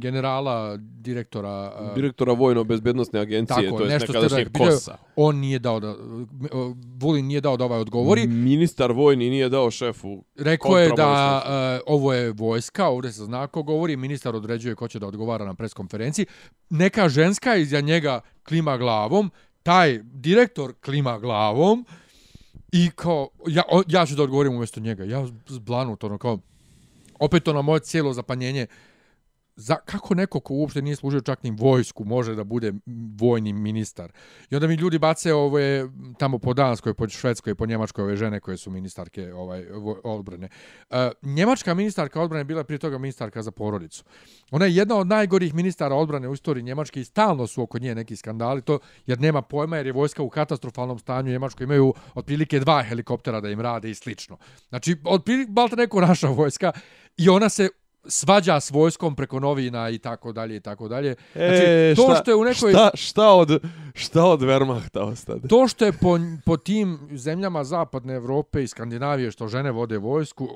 generala, direktora... Uh, direktora vojno-bezbednostne agencije, tako, to je nešto nekadašnje stredak, kosa. On nije dao da... Uh, Vulin nije dao da ovaj odgovori. Ministar vojni nije dao šefu... Rekao je da uh, ovo je vojska, ovdje se zna ko govori, ministar određuje ko će da odgovara na preskonferenciji. Neka ženska iza njega klima glavom, taj direktor klima glavom i kao, ja, ja ću da odgovorim umjesto njega. Ja zblanut, ono, kao, opet ono moje cijelo zapanjenje uh, za, kako neko ko uopšte nije služio čak ni vojsku može da bude vojni ministar? I onda mi ljudi bace ove, tamo po Danskoj, po Švedskoj, po Njemačkoj ove žene koje su ministarke ovaj, odbrane. E, Njemačka ministarka odbrane bila prije toga ministarka za porodicu. Ona je jedna od najgorih ministara odbrane u istoriji Njemačke i stalno su oko nje neki skandali, to jer nema pojma jer je vojska u katastrofalnom stanju Njemačkoj imaju otprilike dva helikoptera da im rade i slično. Znači, otprilike, bal neko naša vojska i ona se svađa s vojskom preko novina i tako dalje i tako dalje. E, znači, to šta, što je u nekoj... Šta, šta, od, šta od Wehrmachta ostade? To što je po, po tim zemljama zapadne Evrope i Skandinavije što žene vode vojsku,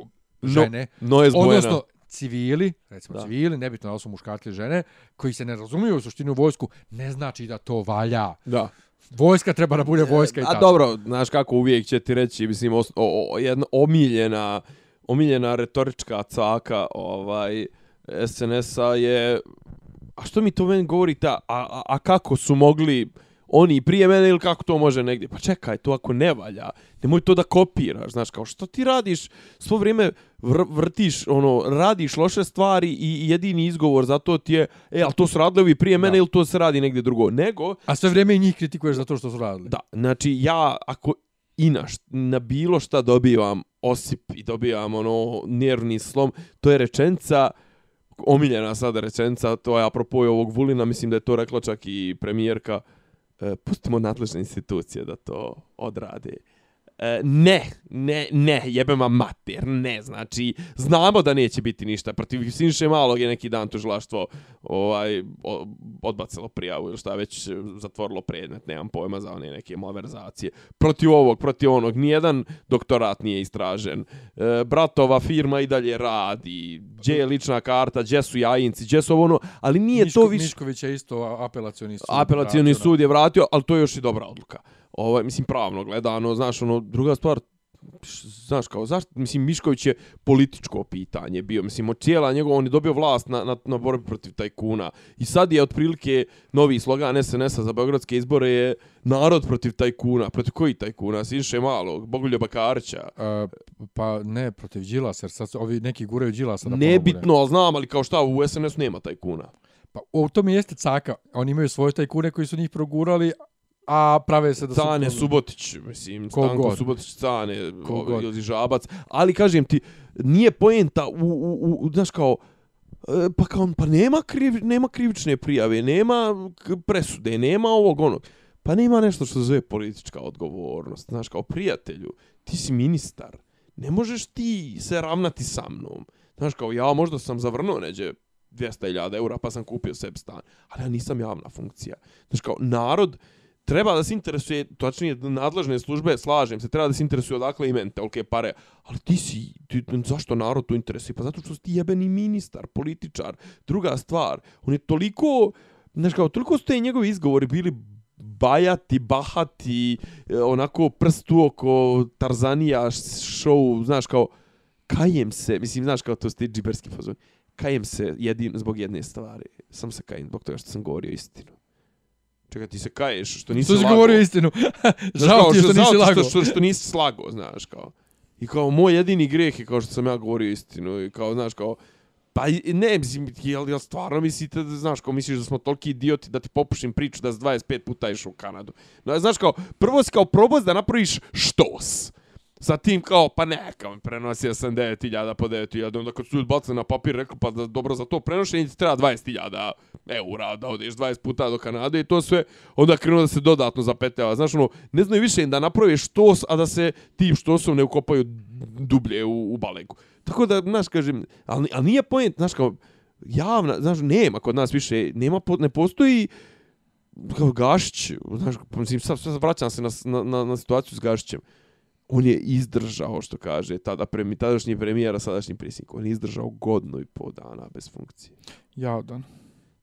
žene, no, no odnosno civili, recimo da. civili, nebitno da su muškarci žene, koji se ne razumiju u suštinu vojsku, ne znači da to valja. Da. Vojska treba da bude e, vojska e, i tako. A dobro, znaš kako uvijek će ti reći, mislim, o, o, jedna omiljena omiljena retorička caka ovaj SNS-a je a što mi to meni govorite a, a, a kako su mogli oni prije mene ili kako to može negdje pa čekaj to ako ne valja nemoj to da kopiraš znaš kao što ti radiš svo vrijeme vr vrtiš ono radiš loše stvari i jedini izgovor za to ti je e al to su radili ovi prije mene da. ili to se radi negdje drugo nego a sve vrijeme njih kritikuješ za to što su radili da znači ja ako i na, na bilo šta dobivam osip i dobivam ono nervni slom, to je rečenca omiljena sada rečenca, to je apropo ovog Vulina, mislim da je to rekla čak i premijerka, e, pustimo nadležne institucije da to odrade. E, E, ne, ne, ne, jebem vam mater, ne, znači, znamo da neće biti ništa, protiv Siniše Malog je neki dan tužilaštvo ovaj, odbacilo prijavu, ili šta već zatvorilo predmet, nemam pojma za one neke malverzacije. Protiv ovog, protiv onog, nijedan doktorat nije istražen. E, bratova firma i dalje radi, gdje je lična karta, gdje su jajinci, gdje su ovo ono, ali nije Miško, to više... Mišković je isto apelacioni sud. Apelacioni vratio, sud je vratio, ali to je još i dobra odluka ovaj, mislim, pravno gledano, znaš, ono, druga stvar, znaš, kao, znaš, mislim, Mišković je političko pitanje bio, mislim, od cijela njegova, on je dobio vlast na, na, na borbi protiv tajkuna i sad je otprilike novi slogan SNS-a za beogradske izbore je narod protiv tajkuna, protiv koji tajkuna, sinše malog, Bogulja Bakarća. E, pa ne, protiv Đilas, jer sad ovi neki guraju Đilasa da pomogu. Nebitno, ali znam, ali kao šta, u SNS-u nema tajkuna. Pa u tom jeste caka, oni imaju svoje tajkune koji su njih progurali, A prave se da Cane su... Subotić, mislim, Stanko Subotić, Cane, ovaj, ili Žabac. Ali kažem ti, nije poenta u, u, u, znaš kao, e, pa kao, pa nema, kriv, nema krivične prijave, nema presude, nema ovog onog. Pa nema nešto što se zove politička odgovornost. Znaš, kao prijatelju, ti si ministar, ne možeš ti se ravnati sa mnom. Znaš, kao ja možda sam zavrnuo neđe 200.000 eura pa sam kupio sebi stan, ali ja nisam javna funkcija. Znaš, kao narod, treba da se interesuje, točnije nadležne službe, slažem se, treba da se interesuje odakle imen, tolke pare, ali ti si, ti, zašto narod to interesuje? Pa zato što si ti jebeni ministar, političar. Druga stvar, on je toliko, znaš kao, toliko su te njegovi izgovori bili bajati, bahati, e, onako prst u oko Tarzanija show, znaš kao, kajem se, mislim, znaš kao, to su ti džiberski fazoni, kajem se jedin, zbog jedne stvari, sam se kajem zbog toga što sam govorio istinu. Čekaj, ti se kaješ što nisi lago. To si govorio istinu. <laughs> žao ti je što, što nisi lago. Što, što, što nisi slago, znaš, kao. I kao, moj jedini greh je kao što sam ja govorio istinu. I kao, znaš, kao, pa ne, mislim, jel, jel stvarno mislite da, znaš, kao, misliš da smo toliki idioti da ti popušim priču da s 25 puta išu u Kanadu. No, znaš, kao, prvo si kao probao da napraviš štos. Znaš, sa tim kao, pa neka on prenosi 89.000 po 9.000, onda kad su ljudi bacili na papir, rekli pa da dobro za to prenošenje ti treba 20.000 eura da odeš 20 puta do Kanade i to sve, onda krenuo da se dodatno zapeteva. Znaš, ono, ne znaju više da napravi štos, a da se tim štosom ne ukopaju dublje u, u baleku. Tako da, znaš, kažem, ali, ali nije pojent, znaš, kao, javna, znaš, nema kod nas više, nema, ne postoji, kao Gašić, znaš, mislim, sad, sad vraćam se na, na, na, na situaciju s Gašićem on je izdržao, što kaže, tada premi, tadašnji premijera, sadašnji prisnik, on je izdržao godno i po dana bez funkcije. Jadan.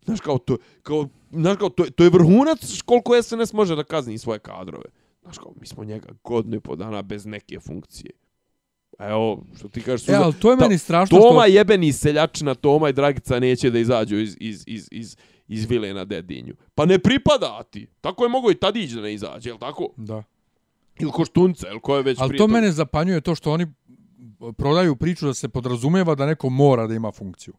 Znaš kao, to, kao, znaš kao, to, to je vrhunac koliko SNS može da kazni svoje kadrove. Znaš kao, mi smo njega godno i po dana bez neke funkcije. Evo, što ti kažeš... E, suza, e, ali to je meni strašno Toma što... Toma jebeni seljačina, Toma i Dragica neće da izađu iz, iz, iz, iz, iz Vile na Dedinju. Pa ne pripada ti. Tako je mogo i Tadić da ne izađe, je li tako? Da ili koštunca, ili ko je već Ali to toga. mene zapanjuje to što oni e, prodaju priču da se podrazumeva da neko mora da ima funkciju.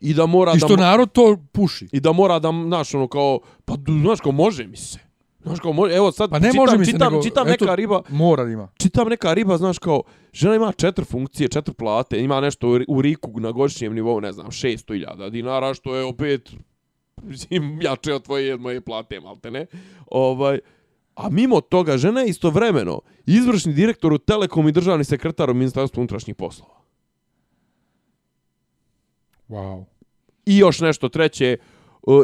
I da mora I što da narod to puši. I da mora da znaš ono kao pa znaš kao može mi se. Znaš kao može, evo sad pa ne čitam, može mi se, čitam, nego, čitam neka eto, riba. Mora da ima. Čitam neka riba, znaš kao žena ima četiri funkcije, četiri plate, ima nešto u riku na godišnjem nivou, ne znam, 600.000 dinara što je opet mislim jače od tvoje jedne plate, malte ne. Ovaj A mimo toga, žena je istovremeno izvršni direktor u Telekom i državni sekretar u Ministarstvu unutrašnjih poslova. Wow. I još nešto treće, e,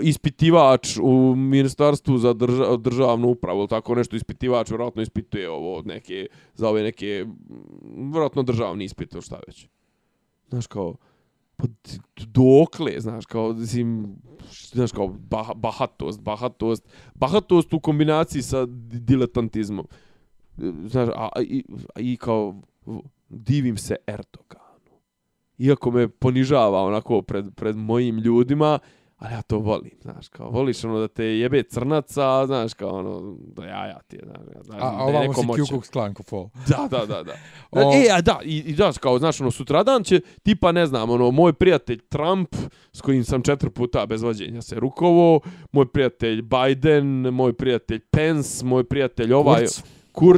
ispitivač u Ministarstvu za drža, državnu upravu, tako nešto ispitivač, vjerojatno ispituje ovo neke, za ove neke, vjerojatno državni ispit, šta već. Znaš kao, pa dokle, znaš, kao, mislim, znaš, kao, bah, bahatost, bahatost, bahatost u kombinaciji sa diletantizmom. Znaš, a, a, i, a, i kao, divim se Erdoganu. Iako me ponižava onako pred, pred mojim ljudima, ali ja to volim, znaš, kao, voliš ono da te jebe crnaca, znaš, kao ono, da ja, ja ti, znaš, a, da a ovamo neko moće. A ovamo si Klan Kofo. <laughs> Da, da, da, da. <laughs> o... E, a da, i, i znaš, kao, znaš, ono, sutradan će, tipa, ne znam, ono, moj prijatelj Trump, s kojim sam četiri puta bez vađenja se rukovo, moj prijatelj Biden, moj prijatelj Pence, moj prijatelj ovaj... Kurz.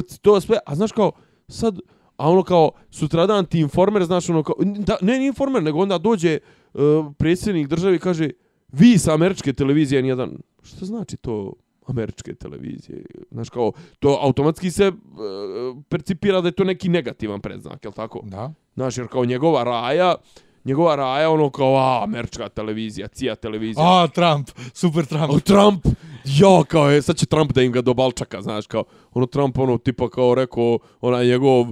Kurz, to sve, a znaš, kao, sad, a ono, kao, sutradan ti informer, znaš, ono, kao, da, ne informer, nego onda dođe uh, predsjednik države i kaže, vi sa američke televizije nijedan, što znači to američke televizije? Znaš kao, to automatski se e, percipira da je to neki negativan predznak, jel tako? Da. Znaš, jer kao njegova raja, njegova raja ono kao, a, američka televizija, cija televizija. A, Trump, super Trump. O, Trump, jo, kao je, sad će Trump da im ga do balčaka, znaš kao, ono Trump ono tipa kao rekao, onaj njegov,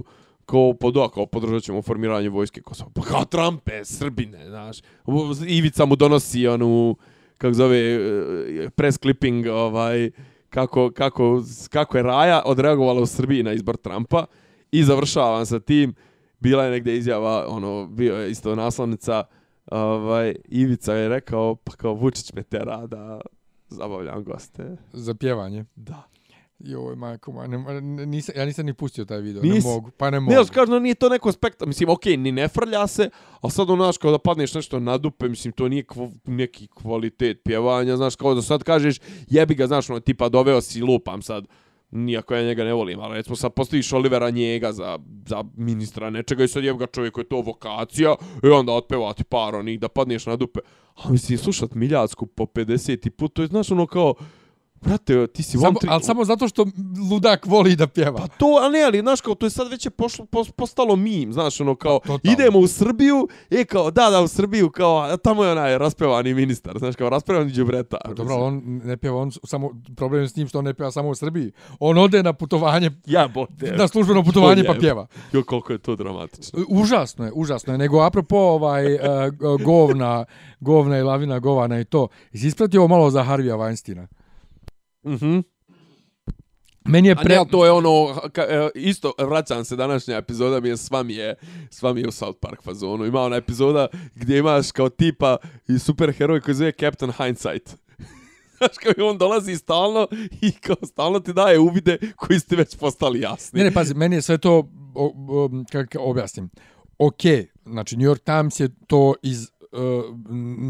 kao pa da, kao podržat ćemo formiranje vojske Kosova. Pa kao Trumpe, Srbine, znaš. Ivica mu donosi onu, kako zove, e, press clipping, ovaj, kako, kako, kako je Raja odreagovala u Srbiji na izbor Trumpa i završavam sa tim. Bila je negde izjava, ono, bio je isto naslovnica, ovaj, Ivica je rekao, pa kao Vučić me te rada, zabavljam goste. Za pjevanje. Da. Joj, majko, ma, ne, nisam, ja nisam ni pustio taj video, Nis... ne mogu, pa ne mogu. Ne, ja skažem, no, nije to neko spekta, mislim, okej, okay, ni ne frlja se, a sad ono, znaš, kao da padneš nešto na dupe, mislim, to nije kvo, neki kvalitet pjevanja, znaš, kao da sad kažeš, jebi ga, znaš, ono, tipa, doveo si lupam sad, nijako ja njega ne volim, ali recimo sad postaviš Olivera njega za, za ministra nečega i sad jebi ga čovjek koji je to vokacija i onda otpevati par onih da padneš na dupe. A mislim, slušat Miljacku po 50. put, to je, znaš, ono, kao, Brate, ti si samo, tri... Ali samo zato što ludak voli da pjeva. Pa to, ali ne, ali, znaš, kao, to je sad već je pošlo, postalo mim, znaš, ono, kao, pa, idemo u Srbiju, e, kao, da, da, u Srbiju, kao, tamo je onaj raspevani ministar, znaš, kao, raspevani džubreta. Pa, dobro, on ne pjeva, on samo, problem je s njim što on ne pjeva samo u Srbiji. On ode na putovanje, ja, bo, na službeno putovanje pa pjeva. Jo, koliko je to dramatično. Užasno je, užasno je, nego, apropo, ovaj, uh, govna, govna i lavina govana i to, isi ispratio malo za Harvija Weinsteina? Mhm. Mm Meni je pre... A ne, to je ono, ka, e, isto, vraćam se današnja epizoda, mi je s vam je, s vam je u South Park fazonu. Ima ona epizoda gdje imaš kao tipa i superheroj koji zove Captain Hindsight. <laughs> Znaš kao on dolazi stalno i kao stalno ti daje uvide koji ste već postali jasni. Ne, ne, pazi, meni je sve to, kako objasnim, ok, znači New York Times je to iz uh,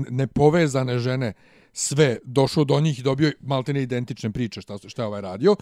nepovezane žene uh, sve došao do njih i dobio maltene identične priče šta šta je ovaj radio.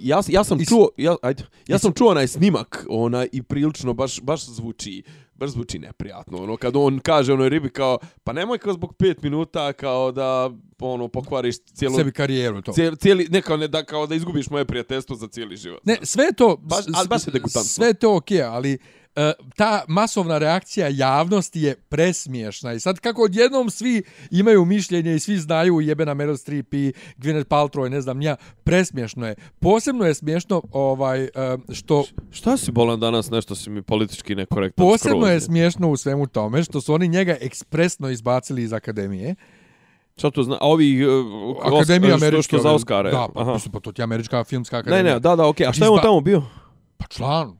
Ja, ja sam čuo ja ajde ja sam čuo onaj snimak ona i prilično baš baš zvuči baš zvuči neprijatno ono kad on kaže onoj ribi kao pa nemoj kao zbog 5 minuta kao da ono pokvariš cijelu sebi karijeru to cijeli, cijeli ne kao ne da kao da izgubiš moje prijateljstvo za cijeli život ne sve to baš, ali baš je sve to okej okay, ali uh, E, ta masovna reakcija javnosti je presmiješna. I sad kako odjednom svi imaju mišljenje i svi znaju jebena Meryl Streep i Gwyneth Paltrow i ne znam nija, presmiješno je. Posebno je smiješno ovaj, e, što... Šta si bolan danas, nešto si mi politički nekorektan Posebno skrozi. je smiješno u svemu tome što su oni njega ekspresno izbacili iz akademije. Šta to zna? A ovi uh, Akademija Američka što, što za Oscare. Da, pa, Aha. pa to ti američka filmska akademija. Ne, ne, da, da, okej. Okay. A šta je on tamo bio? Pa član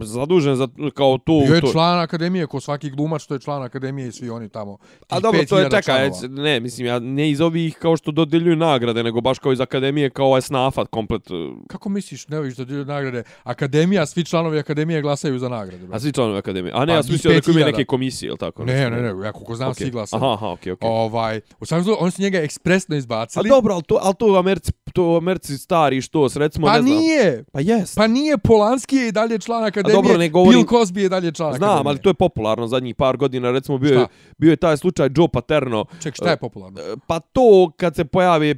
zadužen za kao tu bio je član akademije ko svaki glumac što je član akademije i svi oni tamo a dobro to je čekaj ne mislim ja ne iz ovih kao što dodeljuju nagrade nego baš kao iz akademije kao ovaj snafat komplet e. kako misliš ne ovih dodeljuju nagrade akademija svi članovi akademije glasaju za nagrade bro. a svi članovi akademije a ne pa, ja sam mislio da ima neke komisije ili tako ne ne ne ja koliko znam okay. svi glasaju aha, aha okay, okay. ovaj u samom slučaju oni su njega ekspresno izbacili a dobro al to al to u Americi to u Americi stari što s recimo pa ne znam. nije pa jes pa nije Polanski je i dalje članaka da dobro, je govorim... Bill Cosby je dalje članak. Znam, akademije. ali to je popularno zadnjih par godina. Recimo bio, je, bio je taj slučaj Joe Paterno. Ček, šta je e, popularno? E, pa to kad se pojave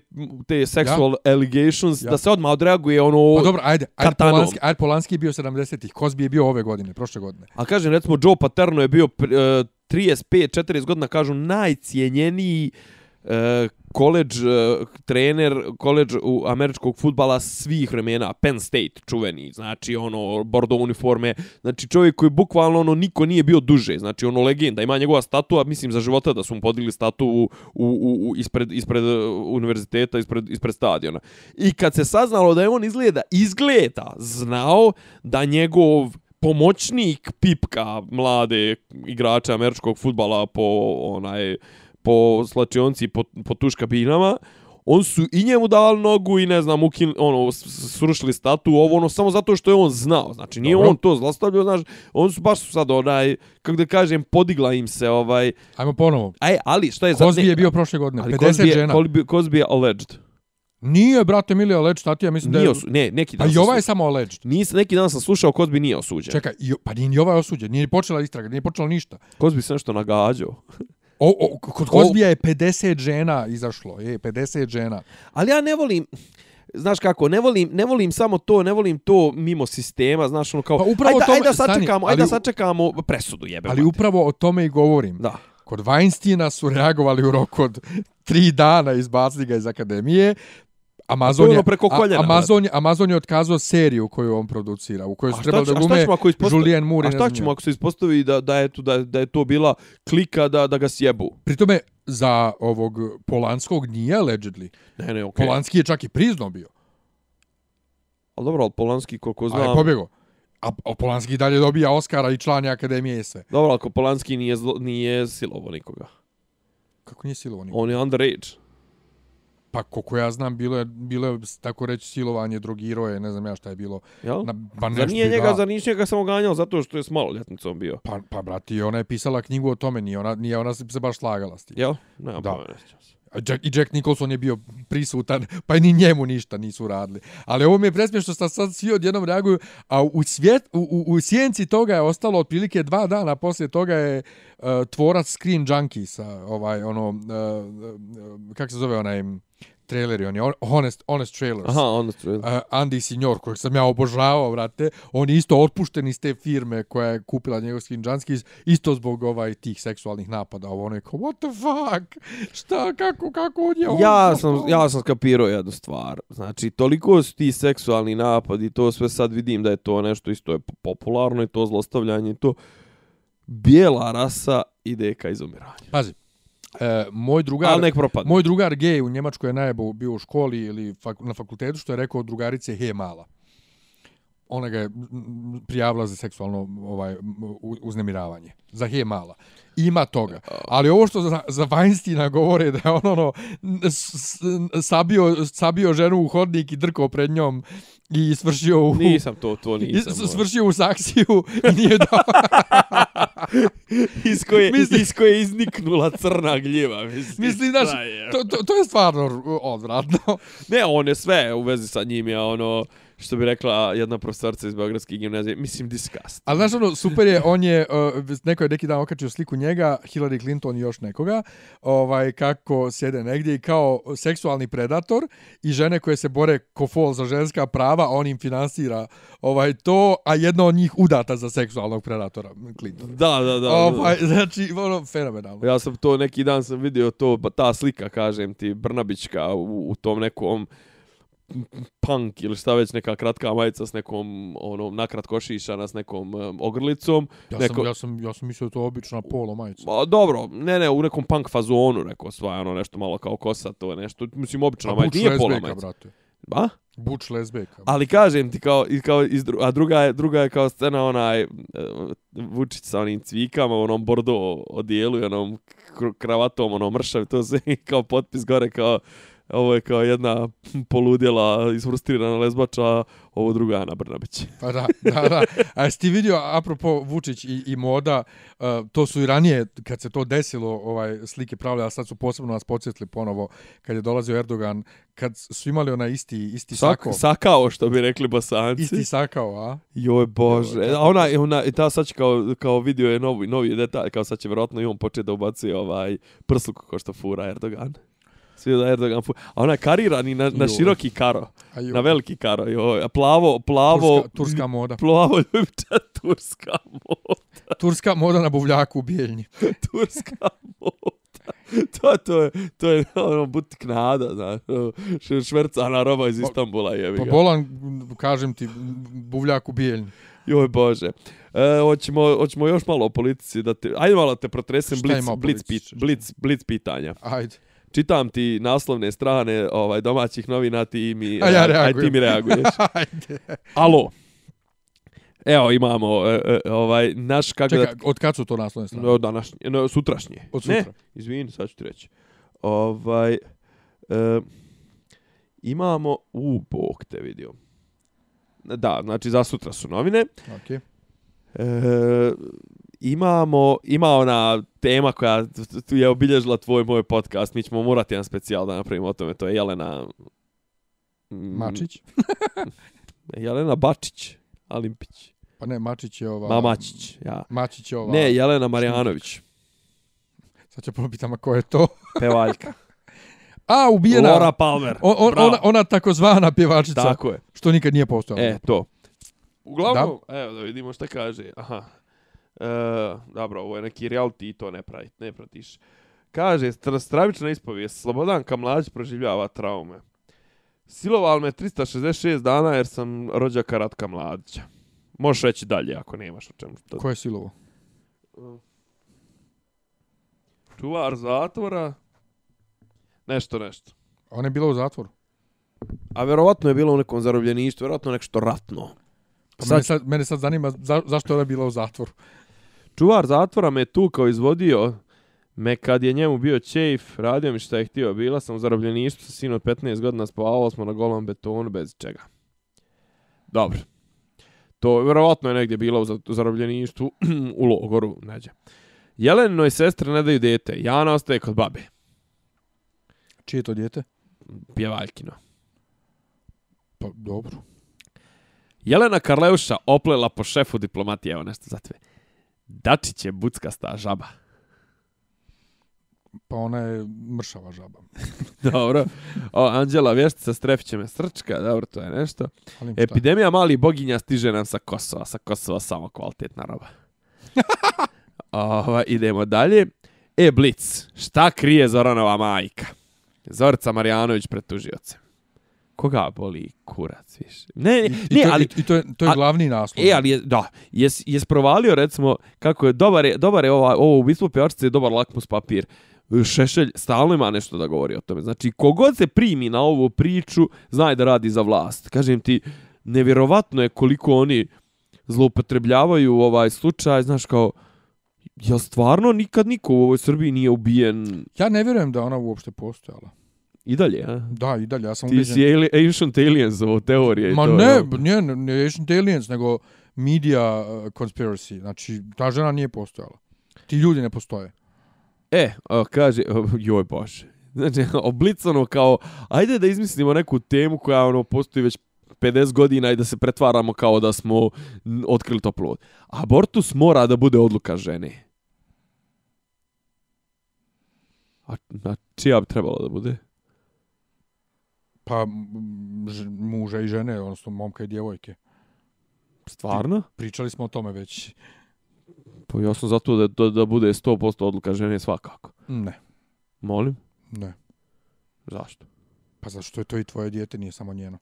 te sexual ja? allegations, ja. da se odmah odreaguje ono Pa dobro, ajde, Air Polanski, Air Polanski je bio 70-ih, Cosby je bio ove godine, prošle godine. A kažem, recimo Joe Paterno je bio 35-40 e, godina, kažu, najcijenjeniji uh, koleđ uh, trener, koleđ u američkog futbala svih vremena, Penn State čuveni, znači ono, bordo uniforme, znači čovjek koji bukvalno ono, niko nije bio duže, znači ono legenda, ima njegova statua, mislim za života da su mu podigli statu u, u, u, ispred, ispred eh, univerziteta, ispred, ispred stadiona. I kad se saznalo da je on izgleda, izgleda, znao da njegov pomoćnik pipka mlade igrača američkog futbala po onaj... Uh, po slačionci po, po tuš kabinama, on su i njemu dali nogu i ne znam, ukin, ono, srušili statu, ovo ono, samo zato što je on znao, znači nije Dobro. on to zlostavljio, znaš, on su baš su sad onaj, kako da kažem, podigla im se ovaj... Ajmo ponovo. Aj, e, ali, šta je... Kozbi je bio prošle godine, ali 50 Cosby je, žena. Kozbi je alleged. Nije, brate, mili, alleged, tati, ja mislim nije da je... Osu... Ne, neki dan pa i ovaj je samo alleged. Nis, neki dan sam slušao, Kozbi nije osuđen. Čekaj, jo, pa nije ni ovaj osuđen, nije počela istraga, nije počelo ništa. Kozbi se nešto nagađao. <laughs> O, o, kod Kozbija je 50 žena izašlo, je, 50 žena. Ali ja ne volim, znaš kako, ne volim, ne volim samo to, ne volim to mimo sistema, znaš, ono kao, pa upravo ajda, tome, ajda sačekamo, stani, ali, ajda sačekamo presudu, jebe. Ali mate. upravo o tome i govorim. Da. Kod Weinsteina su reagovali u roku od tri dana izbacili ga iz akademije, Amazon je, preko koljena, a, Amazon, brate. Amazon je otkazao seriju koju on producira, u kojoj su trebali da glume Julian Moore. A šta ćemo ako se ispostavi da, da, je to, da, da je to bila klika da, da ga sjebu? Pri tome, za ovog Polanskog nije allegedly. Ne, ne, okay. Polanski je čak i prizno bio. Ali dobro, ali Polanski, koliko znam... Ali pobjegao. A Polanski dalje dobija Oscara i člani Akademije i sve. Dobro, ako Polanski nije, zlo, nije silovo nikoga. Kako nije silovo nikoga? On je underage. Pa koliko ja znam, bilo je, bilo je tako reći silovanje drogiroje, ne znam ja šta je bilo. Jel? Na, pa za nije njega, da. za nič njega sam oganjao zato što je s maloljetnicom bio. Pa, pa brati, ona je pisala knjigu o tome, nije ona, nije ona se baš slagala s tim. Jel? Ne, da. Pa, Jack, I Jack Nicholson je bio prisutan, pa ni njemu ništa nisu radili. Ali ovo mi je presmiješno što sad svi odjednom reaguju, a u, svjet, u, u, u sjenci toga je ostalo otprilike dva dana, poslije toga je uh, tvorac Screen Junkiesa, ovaj, ono, uh, e, uh, e, kak se zove onaj, uh, traileri, on je Honest, honest Trailers. Aha, Honest Trailers. Uh, Andy Signor, kojeg sam ja obožavao, vrate, on je isto otpušten iz te firme koja je kupila njegov skin Junskis, isto zbog ovaj, tih seksualnih napada. Ovo ono je kao, what the fuck? Šta, kako, kako on je ono? Ja sam, ja sam skapirao jednu stvar. Znači, toliko su ti seksualni napadi, to sve sad vidim da je to nešto isto je popularno i to zlostavljanje i to. Bijela rasa ide ka izumiranju. Pazi, E, moj drugar, nek moj drugar gej u Njemačkoj je najebo bio u školi ili fak, na fakultetu što je rekao drugarice je mala ona ga je prijavila za seksualno ovaj uznemiravanje. Za je mala. Ima toga. Ali ovo što za, za Weinsteina govore da je on ono sabio, sabio ženu u hodnik i drkao pred njom i svršio u... Nisam to, to nisam. I, ono. svršio u saksiju i nije dao... <laughs> iz, koje, mislim, iz koje izniknula crna gljiva. Mislim, mislim znaš, to, to, to je stvarno odvratno. ne, on je sve u vezi sa njim, ja ono što bi rekla jedna profesorca iz Beogradske gimnazije, mislim disgust. A znaš ono, super je, on je, uh, neko je neki dan okačio sliku njega, Hillary Clinton i još nekoga, ovaj, kako sjede negdje i kao seksualni predator i žene koje se bore ko fol za ženska prava, on im finansira ovaj, to, a jedno od njih udata za seksualnog predatora Clinton. Da, da, da. Ovaj, da. Znači, ono, fenomenalno. Ja sam to neki dan sam vidio, to, pa ta slika, kažem ti, Brnabićka u, u tom nekom, punk ili šta već neka kratka majica s nekom onom nakratkošišana s nekom um, ogrlicom. Ja neko... sam ja sam ja sam mislio to je obična polo majica. Pa dobro, ne ne, u nekom punk fazonu neko sva ono nešto malo kao kosa to je nešto mislim obična majica, nije polo majica. Brate. Ba? Buč lesbeka. Ali kažem ti kao, kao iz, a druga je, druga je kao scena onaj Vučić uh, sa onim cvikama, onom bordo odijelu i onom kravatom, onom mršav, to se <laughs> kao potpis gore kao ovo je kao jedna poludjela, isfrustrirana lesbača, ovo druga Ana Brnabić. <laughs> Pa da, da, da. A jesi ti vidio, apropo Vučić i, i moda, uh, to su i ranije, kad se to desilo, ovaj, slike pravile, a sad su posebno nas podsjetili ponovo, kad je dolazio Erdogan, kad su imali onaj isti, isti sako. Sak, sakao, što bi rekli bosanci. Isti sakao, a? Joj, Bože. A ona, ona, ta sad će kao, kao vidio je novi, novi detalj, kao sad će vjerojatno i on početi da ubaci ovaj prsluk ko što fura Erdogan svi da Erdogan fu... A ona je karirani na, na široki karo. Na veliki karo. Joj. A plavo, plavo... Turska, turska moda. Plavo ljubiča, <laughs> turska moda. Turska moda na buvljaku u bijeljni. <laughs> turska moda. to, to, je, to je ono butik nada, znaš, ono, švercana roba iz pa- Istambula je. Pa bolan, kažem ti, buvljak u bijeljni. Joj Bože. E, hoćemo, hoćemo još malo o politici da te... Ajde malo te protresem blic, blic, blic, blic, blic pitanja. Ajde čitam ti naslovne strane ovaj domaćih novina ti mi a ja aj, aj ti mi reaguješ. <laughs> Ajde. Alo. Evo imamo e, e, e, ovaj naš kako Čekaj, da... od kad su to naslovne strane? Od današnje, no, sutrašnje. Od sutra. Ne, izvin, sad ću ti reći. Ovaj e, imamo u bok te vidio. Da, znači za sutra su novine. Okej. Okay. E, imamo, ima ona tema koja tu je obilježila tvoj moj podcast, mi ćemo morati jedan specijal da napravimo o tome, to je Jelena... Mm, Mačić? <laughs> Jelena Bačić, Alimpić. Pa ne, Mačić je ova... Ma Mačić, ja. Mačić je ova... Ne, Jelena Marjanović. Sad će popitama ko je to. <laughs> Pevaljka. A, ubijena. Laura Palmer. O, on, ona, ona takozvana pjevačica. Tako je. Što nikad nije postojala. E, to. Uglavnom, da? evo da vidimo šta kaže. Aha. E, dobro, ovo je neki reality i to ne, pravi, ne pratiš. Kaže, stravična ispovijest, Slobodanka mlađi proživljava traume. Silovao me 366 dana jer sam rođaka Ratka Mladića. Možeš reći dalje ako nemaš o čemu. Ko je silovao? Čuvar zatvora. Nešto, nešto. A ona je bila u zatvoru? A verovatno je bila u nekom zarobljeništu, verovatno nešto ratno. Sad... Pa mene, sad, mene sad zanima za, zašto ona je bila u zatvoru. Čuvar zatvora me tu kao izvodio, me kad je njemu bio čejf, radio mi šta je htio, bila sam u zarobljeništu, sin od 15 godina spavao smo na golom betonu, bez čega. Dobro. To vjerovatno je negdje bilo u zarobljeništu, <clears throat> u logoru, neđe. Jelenoj sestre ne daju dete, Jana ostaje kod babe. Čije je to dijete? Pjevaljkino. Pa, dobro. Jelena Karleuša oplela po šefu diplomatije, evo nešto za tebe. Dačić je buckasta žaba. Pa ona je mršava žaba. <laughs> dobro. O, Anđela Vještica strefiće me srčka, dobro, to je nešto. Epidemija mali boginja stiže nam sa Kosova, sa Kosova samo kvalitetna roba. <laughs> Ova, idemo dalje. E, Blitz, šta krije Zoranova majka? Zorica Marjanović pretužioce koga boli kurac više. Ne, ne, I, ne i to, ali... I to je, to je a, glavni naslov. E, ali, je, da, jes, jes provalio, recimo, kako je, dobar je, dobar je ova, ovo ubistvo pevačice, dobar lakmus papir. Šešelj stalno ima nešto da govori o tome. Znači, kogod se primi na ovu priču, znaj da radi za vlast. Kažem ti, nevjerovatno je koliko oni zloupotrebljavaju ovaj slučaj, znaš, kao, ja stvarno nikad niko u ovoj Srbiji nije ubijen. Ja ne vjerujem da ona uopšte postojala. I dalje? A? Da, i dalje, ja sam ubiđen. Ti ubiđen. si Ancient Aliens ovo teorije. Ma to, ne, ne, ne, ne Ancient Aliens, nego media uh, conspiracy. Znači, ta žena nije postojala. Ti ljudi ne postoje. E, o, kaže, o, joj bože. Znači, <laughs> oblicano kao, ajde da izmislimo neku temu koja ono postoji već 50 godina i da se pretvaramo kao da smo otkrili toplu vodu. Abortus mora da bude odluka žene. A, a čija bi trebalo da bude? Pa muža i žene, odnosno momka i djevojke. Stvarno? Pri, pričali smo o tome već. Pa ja sam zato da, da, da bude 100% odluka žene svakako. Ne. Molim? Ne. Zašto? Pa zašto je to i tvoje dijete, nije samo njeno.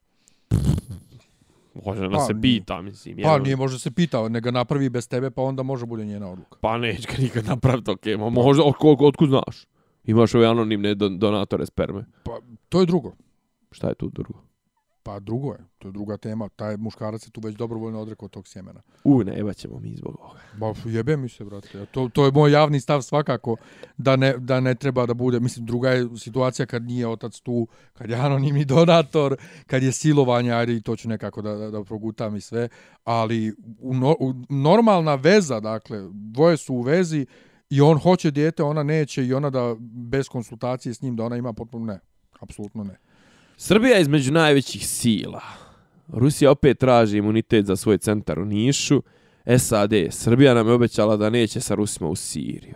Može da pa, se pita, mislim. Pa jedno. nije može se pita, nego napravi bez tebe, pa onda može bude njena odluka. Pa neće ga nikad napraviti, okej, okay. ma pa. može, otkud znaš? Imaš ove anonimne donatore sperme. Pa to je drugo šta je tu drugo? Pa drugo je, to je druga tema. Taj muškarac je tu već dobrovoljno odrekao tog sjemena. U, ne, jeba ćemo mi zbog ovoga. Ba, jebe mi se, brate. To, to je moj javni stav svakako, da ne, da ne treba da bude. Mislim, druga je situacija kad nije otac tu, kad je anonimni donator, kad je silovanje, ajde, to ću nekako da, da, da progutam i sve. Ali u, no, u, normalna veza, dakle, dvoje su u vezi i on hoće dijete, ona neće i ona da bez konsultacije s njim, da ona ima potpuno ne. Apsolutno ne. Srbija je između najvećih sila. Rusija opet traži imunitet za svoj centar u Nišu. SAD, Srbija nam je obećala da neće sa Rusima u Siriju.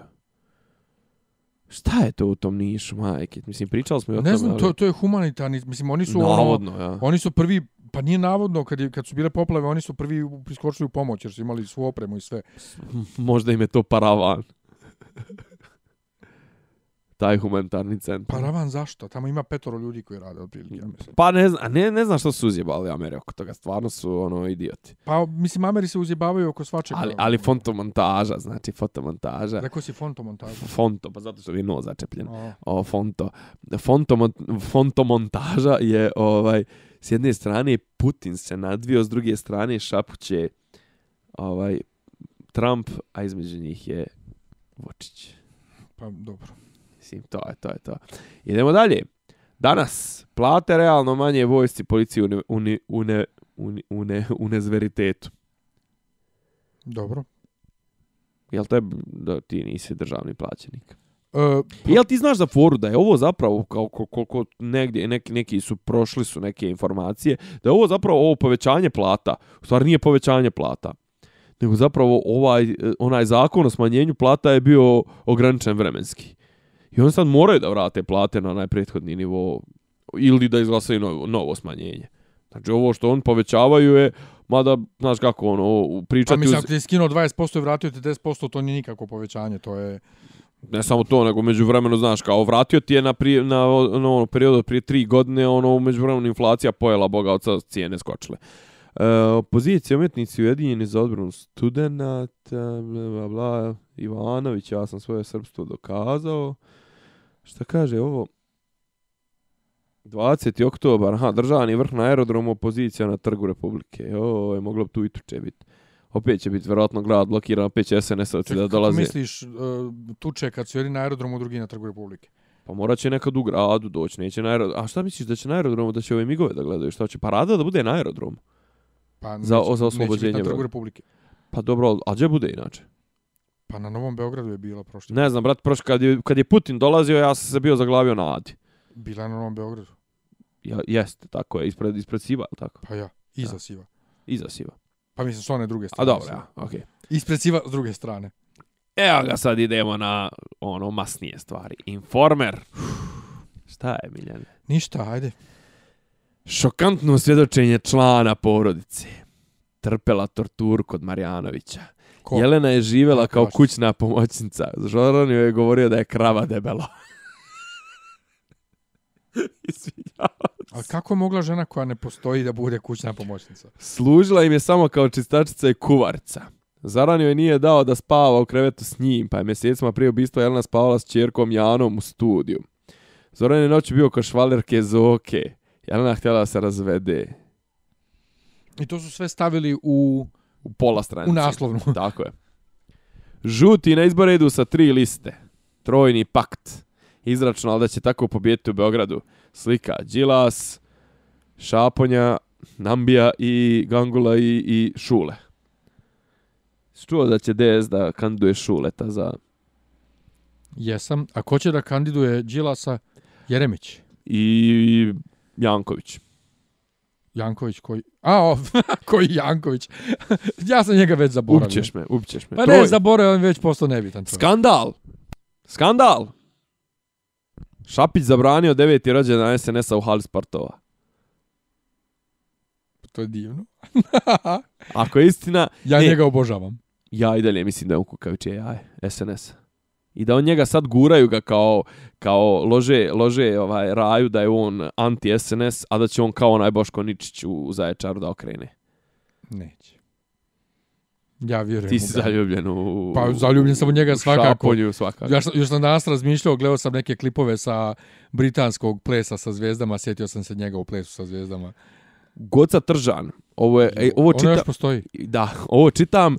Šta je to u tom Nišu, majke? Mislim, pričali smo i o tome. Ne znam, ali... to, to je humanitarni. Mislim, oni su ono- navodno, ono, ja. oni su prvi, pa nije navodno, kad, je, kad su bile poplave, oni su prvi priskočili u pomoć, jer su imali svu opremu i sve. Možda im je to paravan taj humanitarni centar. Pa Ravan, zašto? Tamo ima petoro ljudi koji rade od prilike, ja mislim. Pa ne znam, ne, ne znam što su uzjebali Ameri oko toga, stvarno su ono idioti. Pa mislim, Ameri se uzjebavaju oko svačega. Ali, ali fontomontaža, znači fotomontaža. Rekao si fontomontaža. Fonto, pa zato što je nos začepljen. O, fonto. Fontomontaža je, ovaj, s jedne strane Putin se nadvio, s druge strane šapuće ovaj, Trump, a između njih je Vučić. Pa dobro. Mislim, to je, to je, to. Idemo dalje. Danas, plate realno manje vojsci policiji u, ne, u, ne, u, ne, u, ne, u nezveritetu. Dobro. Jel te, da ti nisi državni plaćenik? E, pa... Jel ti znaš za foru da je ovo zapravo, kao koliko ko, negdje, neki, neki su prošli su neke informacije, da je ovo zapravo ovo povećanje plata, u stvari nije povećanje plata, nego zapravo ovaj, onaj zakon o smanjenju plata je bio ograničen vremenski. I oni sad moraju da vrate plate na najprethodni nivo ili da izglasaju novo, novo smanjenje. Znači ovo što on povećavaju je Mada, znaš kako, ono, pričati... Pa mislim, ako ti je skinuo 20% i vratio ti 10%, to nije nikako povećanje, to je... Ne samo to, nego među vremenu, znaš, kao vratio ti je na, prije, na, na ono, period od prije tri godine, ono, među vremenu inflacija pojela boga, od sada cijene skočile. E, opozicija, umjetnici ujedinjeni za odbranu studenta, bla, bla, bla, Ivanović, ja sam svoje srpstvo dokazao. E, šta kaže ovo 20. oktobar, aha, državni vrh na aerodromu, opozicija na trgu Republike. O, je moglo bi tu i tuče biti. Opet će biti vjerojatno grad blokiran, opet će sns da kako dolaze. Kako misliš uh, tuče kad su jedi na aerodromu, drugi na trgu Republike? Pa morat će nekad u gradu doći, neće na aerodromu. A šta misliš da će na aerodromu, da će ove migove da gledaju? Šta će? Parada da bude na aerodromu? Pa neće, za, o, za oslobođenje neće biti na trgu Republike. Pa dobro, a gdje bude inače? Pa na Novom Beogradu je bila prošle godine. Ne znam, brate, prošle kad je, kad je Putin dolazio, ja sam se bio zaglavio na Adi. Bila je na Novom Beogradu. Ja, jeste, tako je, ispred, ispred Siva, tako? Pa ja, iza ja. Siva. Iza Siva. Pa mislim, s one druge strane. A dobro, ja, okej. Okay. Ispred Siva s druge strane. Evo ga sad idemo na ono masnije stvari. Informer. Šta je, Miljane? Ništa, ajde. Šokantno svjedočenje člana porodice. Trpela tortur kod Marjanovića. Ko? Jelena je živela kao kućna pomoćnica. Žoran je govorio da je krava debela. <laughs> Izvinjavam se. A kako je mogla žena koja ne postoji da bude kućna pomoćnica? Služila im je samo kao čistačica i kuvarca. Zaran joj nije dao da spava u krevetu s njim, pa je mjesecima prije ubistva Jelena spavala s čerkom Janom u studiju. Zoran je noć bio košvalerke Zoke. Jelena htjela da se razvede. I to su sve stavili u... Uh, U pola stranice. U naslovnu. <laughs> Tako je. Žuti na izbore idu sa tri liste. Trojni pakt. Izračno, ali da će tako pobijeti u Beogradu. Slika Đilas, Šaponja, Nambija i Gangula i, i Šule. Čuo da će DS da kanduje Šuleta za... Jesam. A ko će da kandiduje Đilasa? Jeremić. I Janković. Janković koji... A, o, <laughs> koji Janković? <laughs> ja sam njega već zaboravio. Upćeš me, upćeš me. Pa ne, zaboravio, on već postao nebitan. Čovjek. Skandal! Skandal! Šapić zabranio deveti rođen na SNS-a u hali Spartova. Pa to je divno. <laughs> Ako je istina... Ja ne, njega obožavam. Ja i dalje mislim da je u kukavče jaj, SNS-a. I da on njega sad guraju ga kao, kao lože, lože ovaj raju da je on anti-SNS, a da će on kao onaj Boško Ničić u Zaječaru da okrene. Neće. Ja vjerujem. Ti si da. zaljubljen u... Pa zaljubljen sam u njega svakako. U svakako. Ja još sam danas razmišljao, gledao sam neke klipove sa britanskog plesa sa zvezdama, sjetio sam se njega u plesu sa zvezdama. Goca Tržan. Ovo je, ej, e, ono <laughs> ovo čitam... Ono još postoji. Da, ovo čitam. Uh,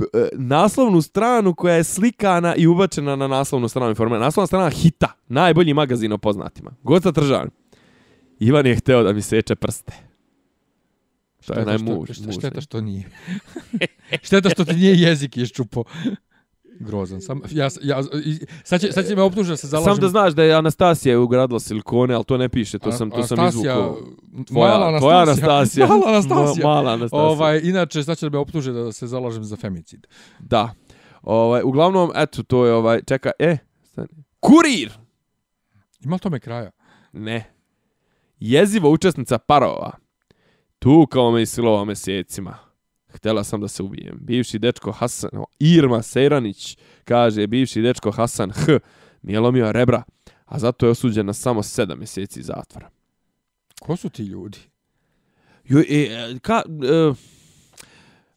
E, naslovnu stranu koja je slikana i ubačena na naslovnu stranu informera. Naslovna strana Hita, najbolji magazin o poznatima. Gosta Tržan. Ivan je hteo da mi seče prste. Šta je najmuž? Šta je to što nije? šta je to što ti nije jezik iščupo? Grozan sam. Ja, ja, sad, će, sad će me optužiti da se zalažem. Sam da znaš da je Anastasija ugradila silikone, ali to ne piše, to sam, to sam Anastasija, tvoja, mala Anastasija. Tvoja Anastasija. <laughs> Mala Anastasija. Ma, mala Anastasija. Ovaj, inače, sad će da me optužiti da se zalažem za femicid. Da. Ovaj, uglavnom, eto, to je ovaj, čeka, e, stani. kurir! Ima li tome kraja? Ne. Jeziva učesnica parova. Tukao me i silovao mesecima. Tukao me i silovao mesecima htela sam da se ubijem. Bivši dečko Hasan, Irma Sejranić, kaže, bivši dečko Hasan, h, mjelomio rebra, a zato je osuđen na samo sedam mjeseci zatvora. Ko su ti ljudi? Jo, e, e, ka, e,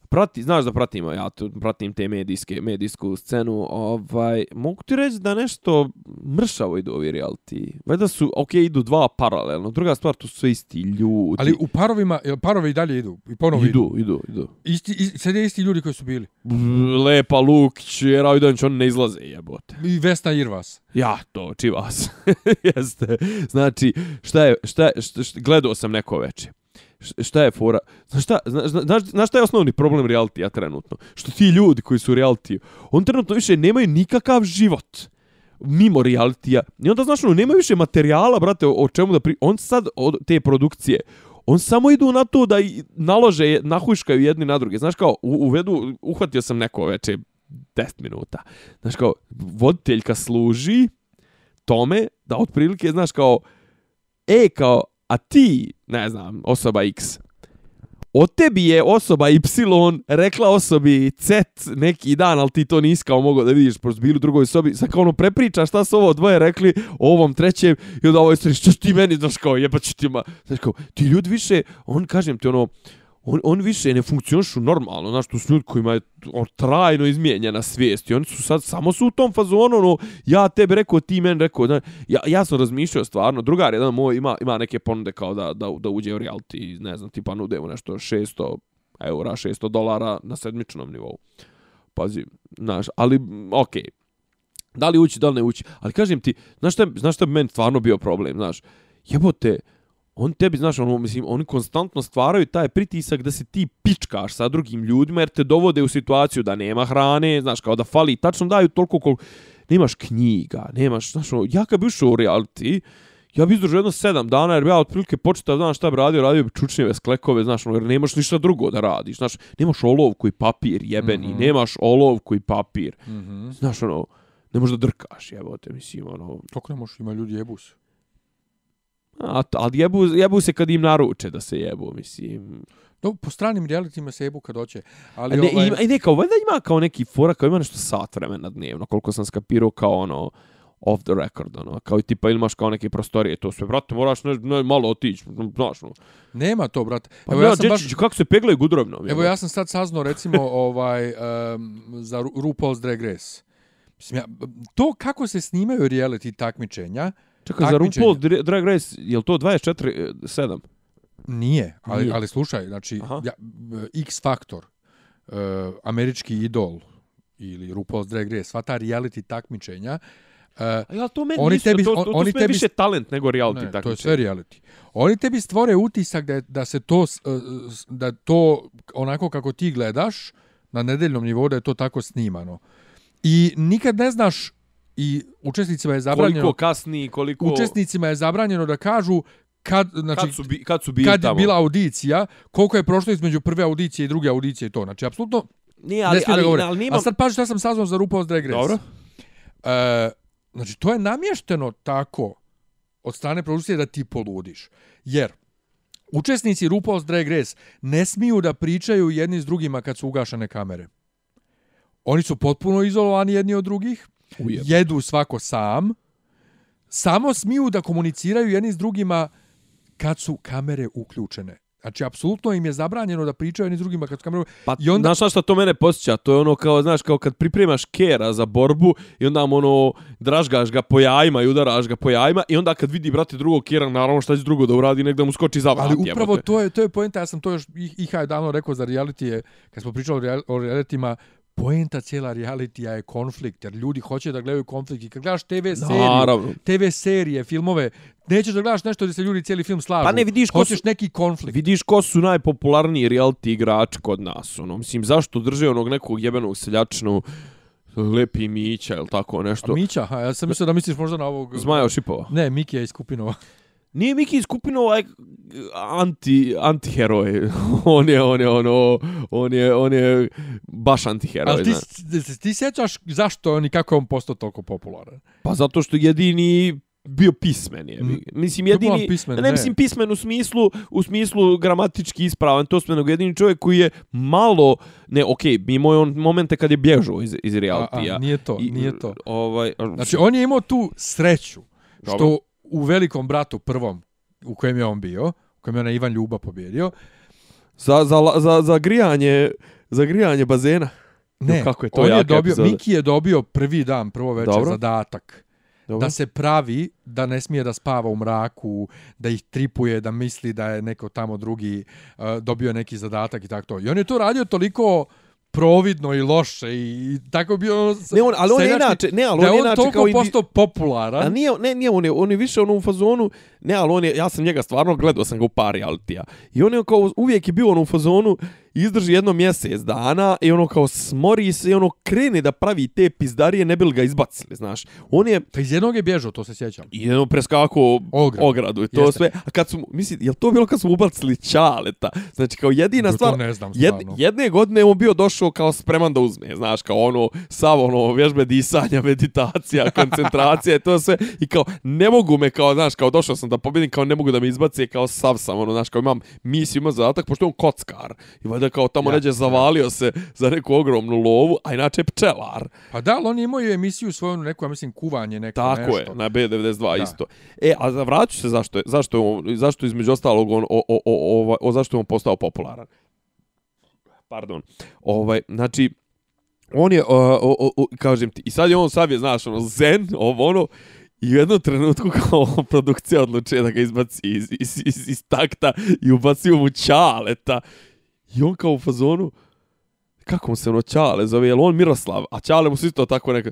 prati, znaš da pratimo, ja tu pratim te medijske, medijsku scenu, ovaj, mogu ti reći da nešto mršavo idu ovi reality. Veda su, ok, idu dva paralelno, druga stvar, tu su isti ljudi. Ali u parovima, parove i dalje idu, i ponovo idu. Idu, idu, idu. Isti, isti ljudi koji su bili. Lepa Lukić, jer ovaj dan će oni ne izlaze, jebote. I Vesna Irvas. Ja, to, či vas. <laughs> Jeste. Znači, šta je, šta je, šta, šta, šta, gledao sam neko večer šta je fora? Znaš šta, znaš, znaš šta je osnovni problem realitija trenutno? Što ti ljudi koji su u realitiju, on trenutno više nemaju nikakav život mimo realitija. I onda znaš, ono, nema više materijala, brate, o, o čemu da pri... On sad, od te produkcije, on samo idu na to da nalože, nahuškaju jedni na druge. Znaš kao, u, uvedu, uhvatio sam neko veče 10 minuta. Znaš kao, voditeljka služi tome da otprilike, znaš kao, e, kao, a ti, ne znam, osoba X, o tebi je osoba Y rekla osobi Z neki dan, ali ti to nisi kao mogo da vidiš, prosto bili u drugoj sobi, sad kao ono prepriča šta su ovo dvoje rekli o ovom trećem, i onda ovoj stvari, što ti meni, znaš kao, jebat ću ti ma, znaš kao, ti ljudi više, on, kažem ti ono, uh, on, on više ne funkcionišu normalno, znaš, tu su ljudi kojima je trajno izmijenjena svijest i oni su sad, samo su u tom fazonu, ono, ja tebe rekao, ti meni rekao, znaš, ja, ja sam razmišljao stvarno, drugar jedan moj ima, ima neke ponude kao da, da, da uđe u reality, ne znam, tipa nude mu nešto 600 eura, 600 dolara na sedmičnom nivou. Pazi, znaš, ali, okej, okay. da li ući, da li ne ući, ali kažem ti, znaš šta, znaš šta bi meni stvarno bio problem, znaš, jebote, on tebi, znaš, ono, mislim, oni konstantno stvaraju taj pritisak da se ti pičkaš sa drugim ljudima jer te dovode u situaciju da nema hrane, znaš, kao da fali, tačno daju toliko koliko... Nemaš knjiga, nemaš, znaš, ono, ja kad bi ušao u reality, ja bi izdružio jedno sedam dana jer bi ja otprilike početao, znaš, šta bi radio, radio bi čučnjeve, sklekove, znaš, ono, jer nemaš ništa drugo da radiš, znaš, nemaš olovku i papir jebeni, mm -hmm. nemaš olovku i papir, mm -hmm. znaš, ono, ne možeš da drkaš, jebote, mislim, ono... Kako ne možeš, ima ljudi jebus. A to, ali jebu, jebu se kad im naruče da se jebu, mislim. No, po stranim realitima se jebu kad hoće. Ali e ne, ovaj... ima, e ne, kao, valjda ima kao neki fora, kao ima nešto sat vremena dnevno, koliko sam skapirao kao ono, off the record, ono, kao i tipa ili imaš kao neke prostorije, to sve, brate, moraš ne, ne, malo otići, znaš, no. Nema to, brate. Pa evo, ne, ja sam džičić, baš... kako se peglaju gudrovno? Evo, ja sam sad saznao, recimo, <laughs> ovaj, um, za Ru RuPaul's Drag Race. Mislim, ja, to kako se snimaju reality takmičenja, uh, Čekaj, za RuPaul Drag Race, je li to 24-7? E, Nije, ali, Nije. ali slušaj, znači, ja, e, X Factor, uh, e, američki idol, ili RuPaul's Drag Race, sva ta reality takmičenja, Uh, ali to meni oni isto, tebi, to, to, to oni su tebi, više talent nego reality. Ne, tako to je sve reality. Oni tebi stvore utisak da, da se to, da to onako kako ti gledaš na nedeljnom nivou da je to tako snimano. I nikad ne znaš i učesnicima je zabranjeno koliko kasni koliko učesnicima je zabranjeno da kažu kad znači kad su bi, kad su bili kad je tamo. bila audicija koliko je prošlo između prve audicije i druge audicije i to znači apsolutno nije ali ne ali, da ali, ali nimam... a sad pa što sam saznao za Rupaul's Drag Race dobro e, znači to je namješteno tako od strane produkcije da ti poludiš jer učesnici Rupaul's Drag Race ne smiju da pričaju jedni s drugima kad su ugašene kamere Oni su potpuno izolovani jedni od drugih, Ujeb. jedu svako sam, samo smiju da komuniciraju jedni s drugima kad su kamere uključene. Znači, apsolutno im je zabranjeno da pričaju jedni s drugima kad su kamere uključene. Pa, I onda... Znaš što to mene posjeća? To je ono kao, znaš, kao kad pripremaš kera za borbu i onda mu ono, dražgaš ga po jajima i udaraš ga po jajima i onda kad vidi, brate, drugog kera, naravno šta će drugo da uradi, negdje mu skoči za vrat. Ali upravo to je, to je pojenta, ja sam to još i, i davno rekao za reality je, kad smo pričali o realitima, poenta cijela realitija je konflikt, jer ljudi hoće da gledaju konflikt i kad gledaš TV seriju, Naravno. TV serije, filmove, nećeš da gledaš nešto gdje se ljudi cijeli film slažu. Pa ne, vidiš ko Hoćeš su, neki konflikt. Vidiš ko su najpopularniji reality igrači kod nas. Ono. Mislim, zašto drže onog nekog jebenog seljačnu Lepi Mića ili tako nešto. A Mića? Ja sam mislio da misliš možda na ovog... Zmaja Šipova. Ne, Miki je iz Kupinova nije Miki skupino ovaj anti antiheroj. <laughs> on je on je ono on je on je baš antiheroj. Al ti znači. ti sećaš zašto on i kako je on postao toliko popularan? Pa zato što jedini bio pismen je. Mm. Mislim jedini pismen, ne, ne, mislim pismen u smislu u smislu gramatički ispravan, to smenog jedini čovjek koji je malo ne, okej, okay, mimo je on momente kad je bježao iz iz realitija. A, a, nije to, I, nije to. Ovaj znači on je imao tu sreću što Dobro u velikom bratu prvom u kojem je on bio, u kojem je onaj Ivan Ljuba pobjedio. Za, za, za, za, grijanje, za grijanje bazena. Ne, no, kako je to on je dobio, epizode. Miki je dobio prvi dan, prvo večer, Dobro. zadatak. Dobro. Da se pravi da ne smije da spava u mraku, da ih tripuje, da misli da je neko tamo drugi uh, dobio neki zadatak i tako to. I on je to radio toliko uh, providno i loše i, i tako bio ono, ne on ali on je inače ne ali on je inače kao i posto popularan a nije ne nije on je on je više ono u fazonu ne ali on je ja sam njega stvarno gledao sam ga u par realitija i on je kao uvijek je bio ono u fazonu uh, izdrži jedno mjesec dana i ono kao smori se i ono krene da pravi te pizdarije ne bi li ga izbacili, znaš. On je... Pa iz jednog je bježao, to se sjećam. I jedno preskako Ogra. ogradu i to Jeste. sve. A kad su, misli, je to bilo kad su ubacili čaleta? Znači kao jedina stvar... To ne znam jed, Jedne godine je on bio došao kao spreman da uzme, znaš, kao ono, samo ono, vježbe disanja, <laughs> meditacija, koncentracija i to sve. I kao, ne mogu me kao, znaš, kao došao sam da pobjedim, kao ne mogu da me izbaci, kao sav sam, ono, znaš, kao imam misiju, imam zadatak, pošto je on kockar. I valjda da kao tamo ja, neđe zavalio ja. se za neku ogromnu lovu, a inače je pčelar. Pa da, ali on imao je emisiju svoju, neku, ja mislim, kuvanje, neko Tako nešto. Tako je, na B92 da. isto. E, a vraću se zašto, zašto, zašto između ostalog on, o, o, o, o, o, zašto je on postao popularan. Pardon. Ovaj, znači, on je, o, o, o, kažem ti, i sad je on sad je, znaš, ono, zen, ovo, ono, I u jednom trenutku kao <laughs> produkcija odlučuje da ga izbaci iz, iz, iz, iz takta i ubaci mu čaleta. I on kao u fazonu, kako mu se ono Čale zove, jel on Miroslav, a Čale mu se isto tako neka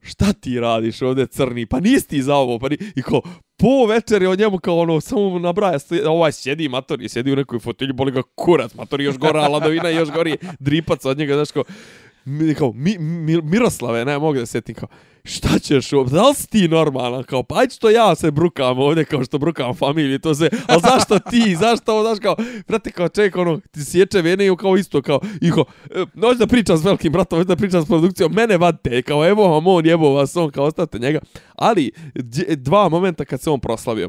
šta ti radiš ovdje crni, pa nisi ti za ovo, pa ni... i kao, po večer je o njemu kao ono, samo mu nabraja, stoj... ovaj sjedi Matori, sjedi u nekoj fotelji, boli ga kurac, Matori još gora, ladovina još gori, dripac od njega, znaš kao, mi, kao, mi, mi, Miroslave, ne, mogu da se kao, šta ćeš, da li si ti normalan, kao, pa ajde što ja se brukam ovdje, kao što brukam familiju, to se, a zašto ti, <laughs> zašto ovo, znaš, kao, brate, kao, čovjek, ono, ti sječe vene i kao isto, kao, iho, e, no, da pričam s velikim bratom, hoću da pričam s produkcijom, mene vadite, e, kao, evo vam on, jebo vas on, kao, ostavite njega, ali, dje, dva momenta kad se on proslavio,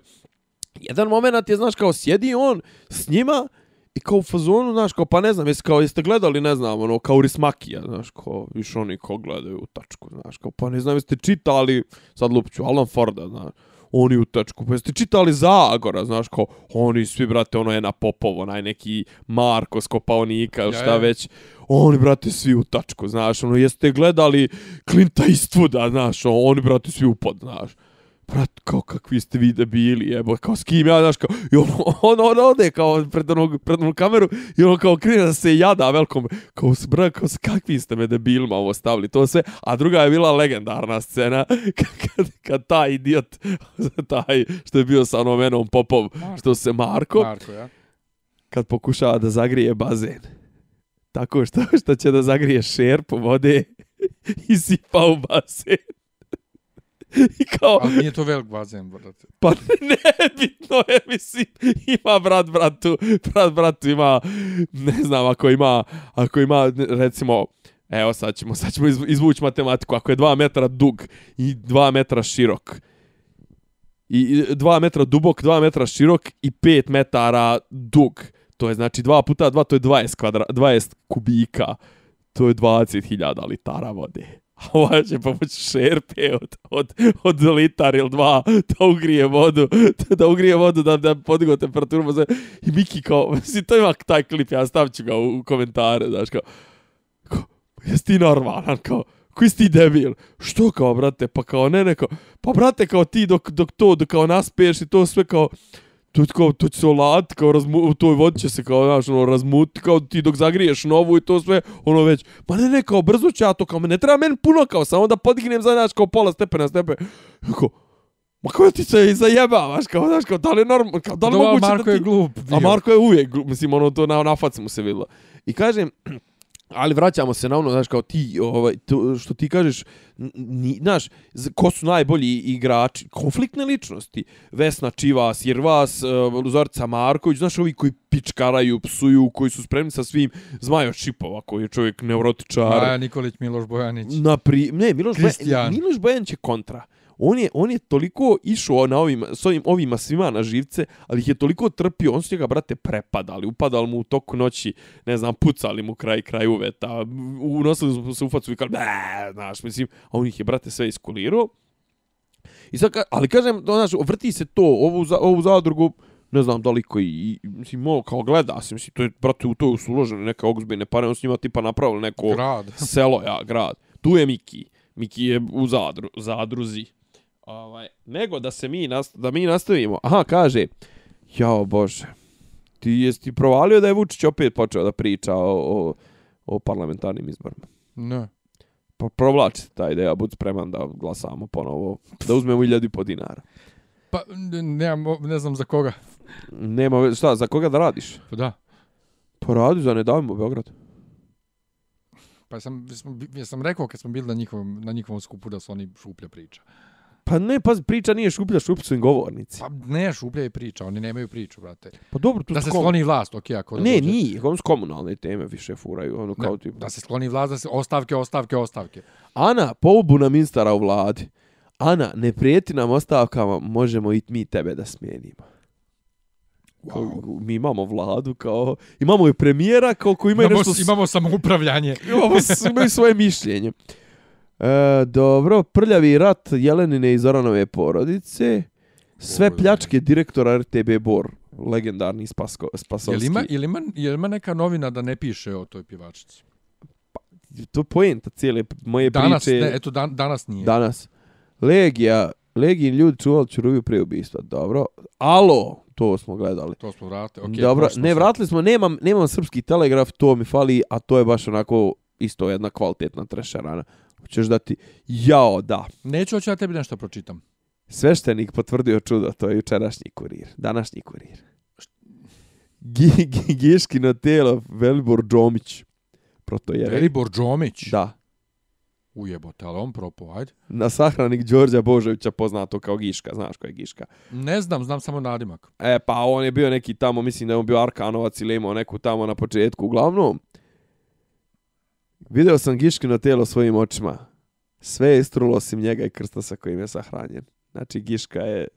jedan moment je, znaš, kao, sjedi on s njima, I kao u fazonu, znaš, kao, pa ne znam, jeste, kao, jeste gledali, ne znam, ono, kao Rismakija, znaš, kao, više oni ko gledaju u tačku, znaš, kao, pa ne znam, jeste čitali, sad lupću, Alan Forda, znaš, oni u tačku, pa jeste čitali Zagora, znaš, kao, oni svi, brate, ono, jedna Popov, onaj neki Marko Skopaonika, ja, šta je. već, oni, brate, svi u tačku, znaš, ono, jeste gledali Klinta Istvuda, znaš, ono, oni, brate, svi upod, znaš, znaš, brat, kao kakvi ste vi debili, jebo, kao s kim ja, znaš, kao, i on, on, on ode kao pred onog, pred onog kameru i on kao krene da se jada velkom, kao, brat, kao s kakvi ste me debilima ovo stavili, to sve, a druga je bila legendarna scena, <laughs> kad, kad, kad taj idiot, <laughs> taj što je bio sa onom enom popom, Marko. što se Marko, Marko ja. kad pokušava da zagrije bazen, tako što, što će da zagrije šerpu vode <laughs> i sipa u bazen. I kao... Ali nije to velik bazen, brate. Pa <laughs> ne, bitno je, mislim, ima brat bratu, brat bratu ima, ne znam, ako ima, ako ima, recimo, evo sad ćemo, sad ćemo izvući matematiku, ako je 2 metra dug i 2 metra širok, i 2 metra dubok, 2 metra širok i 5 metara dug, to je znači 2 puta 2, to je 20, kvadra, 20 kubika, to je 20.000 litara vode ova će pomoći šerpe od, od, od litar ili dva da ugrije vodu, <laughs> da ugrije vodu da, da podigo temperaturu. I Miki kao, <laughs> mislim, to ima taj klip, ja stavit ću ga u, u komentare, znaš, kao, kao jesi ti normalan, kao, koji si ti debil? Što kao, brate, pa kao, ne, neko, pa brate, kao ti dok, dok to, dok kao naspeš i to sve kao, to je kao, to će se olat, kao razmu, u toj vodi će se kao, znaš, ono, razmuti, kao ti dok zagriješ novu i to sve, ono već, pa ne, ne, kao, brzo ću ja to, kao, ne treba meni puno, kao, samo da podignem, znaš, kao, pola stepena, stepen, kao, Ma ko ti se zajebavaš, kao, znaš, kao, da li je normalno, kao, da li Dova, moguće Marko da ti... Marko je glup. Bio. A Marko je uvijek glup, mislim, ono, to na, na facu mu se vidilo. I kažem, Ali vraćamo se na ono, znaš, kao ti, ovaj, to, što ti kažeš, ni, znaš, ko su najbolji igrači, konfliktne ličnosti, Vesna Čivas, Irvas, e, Luzarca Marković, znaš, ovi koji pičkaraju, psuju, koji su spremni sa svim, Zmajo Šipova, koji je čovjek neurotičar. Maja Nikolić, Miloš Bojanić. Napri, ne, Miloš, Bojanić, Miloš Bojanić je kontra on je, on je toliko išao na ovim, s ovim, ovima svima na živce, ali ih je toliko trpio, on su njega, brate, prepadali, upadali mu u toku noći, ne znam, pucali mu kraj, kraj uveta, unosili smo se u facu i kao, ne, znaš, mislim, a on ih je, brate, sve iskulirao. I sad, ali kažem, znaš, vrti se to, ovu, za, ovu zadrugu, ne znam da li koji, i, mislim, malo kao gleda se, mislim, to je, brate, u to je usuloženo neka ogzbine pare, on s njima tipa napravili neko grad. selo, ja, grad. Tu je Miki. Miki je u zadru, zadruzi. Ovaj, nego da se mi da mi nastavimo. Aha, kaže. Jao bože. Ti jesi ti provalio da je Vučić opet počeo da priča o, o, o parlamentarnim izborima? Ne. Pa provlači ta ideja, budu spreman da glasamo ponovo, da uzmemo iljadi po dinara. Pa, ne, ne znam za koga. Nema, šta, za koga da radiš? Pa da. Pa radi, za ne davimo Beograd. Pa sam, sam, sam rekao kad smo bili na njihovom, na njihovom skupu da su oni šuplja priča. Pa ne, pa priča nije šuplja, šuplja su im govornici. Pa ne, šuplja je priča, oni nemaju priču, brate. Pa dobro, tu Da se kom... skloni vlast, okej, okay, ako... Ne, da nije, ako su komunalne teme više furaju, ono ne, kao tipu... Da se skloni vlast, da se ostavke, ostavke, ostavke. Ana, poubu nam instara u vladi. Ana, ne prijeti nam ostavkama, možemo i mi tebe da smijenimo. Wow. mi imamo vladu kao imamo i premijera kao koji imaju imamo, nešto imamo samo upravljanje imamo, imaju svoje mišljenje E, dobro, prljavi rat Jelenine i Zoranove porodice. Sve pljačke direktora RTB Bor, legendarni spasko, spasovski. Jel ima, jel, ima, jel ima neka novina da ne piše o toj pjevačici? Pa, to je pojenta cijele moje danas, priče. Danas, eto dan, danas nije. Danas. Legija, Legijin ljudi čuvali čuruju prije ubistva. Dobro, alo, to smo gledali. To smo vratili, okej. Okay, Dobro, ne sad. vratili smo, nemam, nemam srpski telegraf, to mi fali, a to je baš onako isto jedna kvalitetna trešarana. Hoćeš da ti... Jao, da. Neću, hoću da tebi nešto pročitam. Sveštenik potvrdio čudo, to je jučerašnji kurir. Današnji kurir. Giškino telo Velibor Džomić. Proto je... Velibor Džomić? Da. Ujebote, ali on propo, ajde. Na sahranik Đorđa Božovića poznato kao Giška, znaš ko je Giška. Ne znam, znam samo nadimak. E, pa on je bio neki tamo, mislim da je on bio Arkanovac ili imao neku tamo na početku, uglavnom. Video sam Giškino telo svojim očima. Sve je istrulo osim njega i krsta sa kojim je sahranjen. Znači, Giška je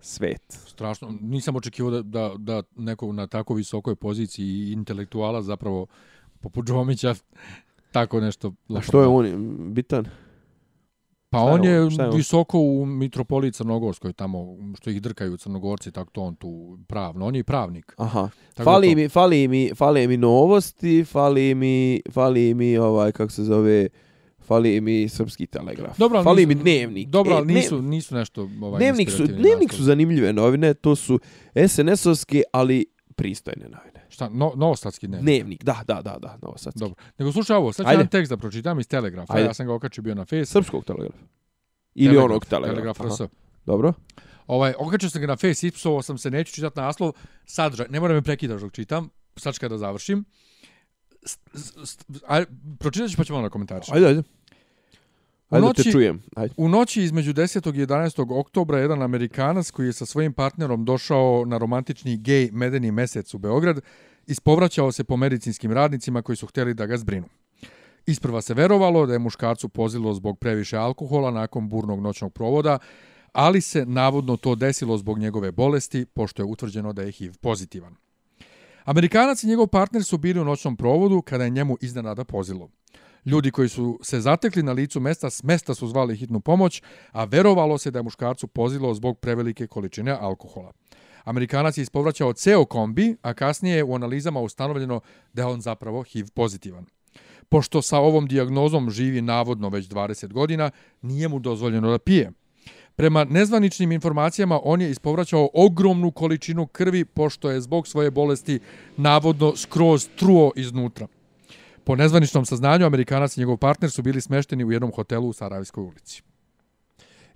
svet. Strašno. Nisam očekivao da, da, da neko na tako visokoj poziciji intelektuala zapravo poput Džomića tako nešto... Lopo. A što je on? Bitan? Pa Staro, on je, je visoko on? u Mitropoliji Crnogorskoj, tamo što ih drkaju Crnogorci, tako to on tu pravno. On je pravnik. Aha. Fali, to... mi, fali, mi, fali mi novosti, fali mi, fali mi ovaj, kako se zove, fali mi srpski telegraf. Dobro, fali nisu, mi dnevnik. Dobro, e, nisu, nisu nešto ovaj, dnevnik su, dnevnik su zanimljive novine, to su SNS-ovske, ali pristojne novine. Šta, no, novosadski dnevnik? Dnevnik, da, da, da, da, novosadski. Dobro, nego slušaj ovo, sad ću jedan tekst da pročitam iz Telegrafa, Ajde. ja sam ga okačio bio na Facebooku. Srpskog Telegrafa? Ili telegraf, onog Telegrafa? Telegraf, telegraf Dobro. Ovaj, okačio sam ga na Face, ipsovo sam se, neću čitati naslov, sadržaj, ne moram me prekidaš dok čitam, sad ću kada završim. S, s, s, a, pročitaj ću pa ćemo na komentarišću. Ajde, ajde. U noći, te čujem. Ajde. u noći između 10. i 11. oktobra jedan Amerikanac koji je sa svojim partnerom došao na romantični gej medeni mesec u Beograd ispovraćao se po medicinskim radnicima koji su hteli da ga zbrinu. Isprva se verovalo da je muškarcu pozilo zbog previše alkohola nakon burnog noćnog provoda, ali se navodno to desilo zbog njegove bolesti, pošto je utvrđeno da je HIV pozitivan. Amerikanac i njegov partner su bili u noćnom provodu kada je njemu iznenada pozilo. Ljudi koji su se zatekli na licu mesta, s mesta su zvali hitnu pomoć, a verovalo se da je muškarcu pozilo zbog prevelike količine alkohola. Amerikanac je ispovraćao ceo kombi, a kasnije je u analizama ustanovljeno da je on zapravo HIV pozitivan. Pošto sa ovom diagnozom živi navodno već 20 godina, nije mu dozvoljeno da pije. Prema nezvaničnim informacijama, on je ispovraćao ogromnu količinu krvi, pošto je zbog svoje bolesti navodno skroz truo iznutra. Po nezvaničnom saznanju, Amerikanac i njegov partner su bili smešteni u jednom hotelu u Sarajevskoj ulici.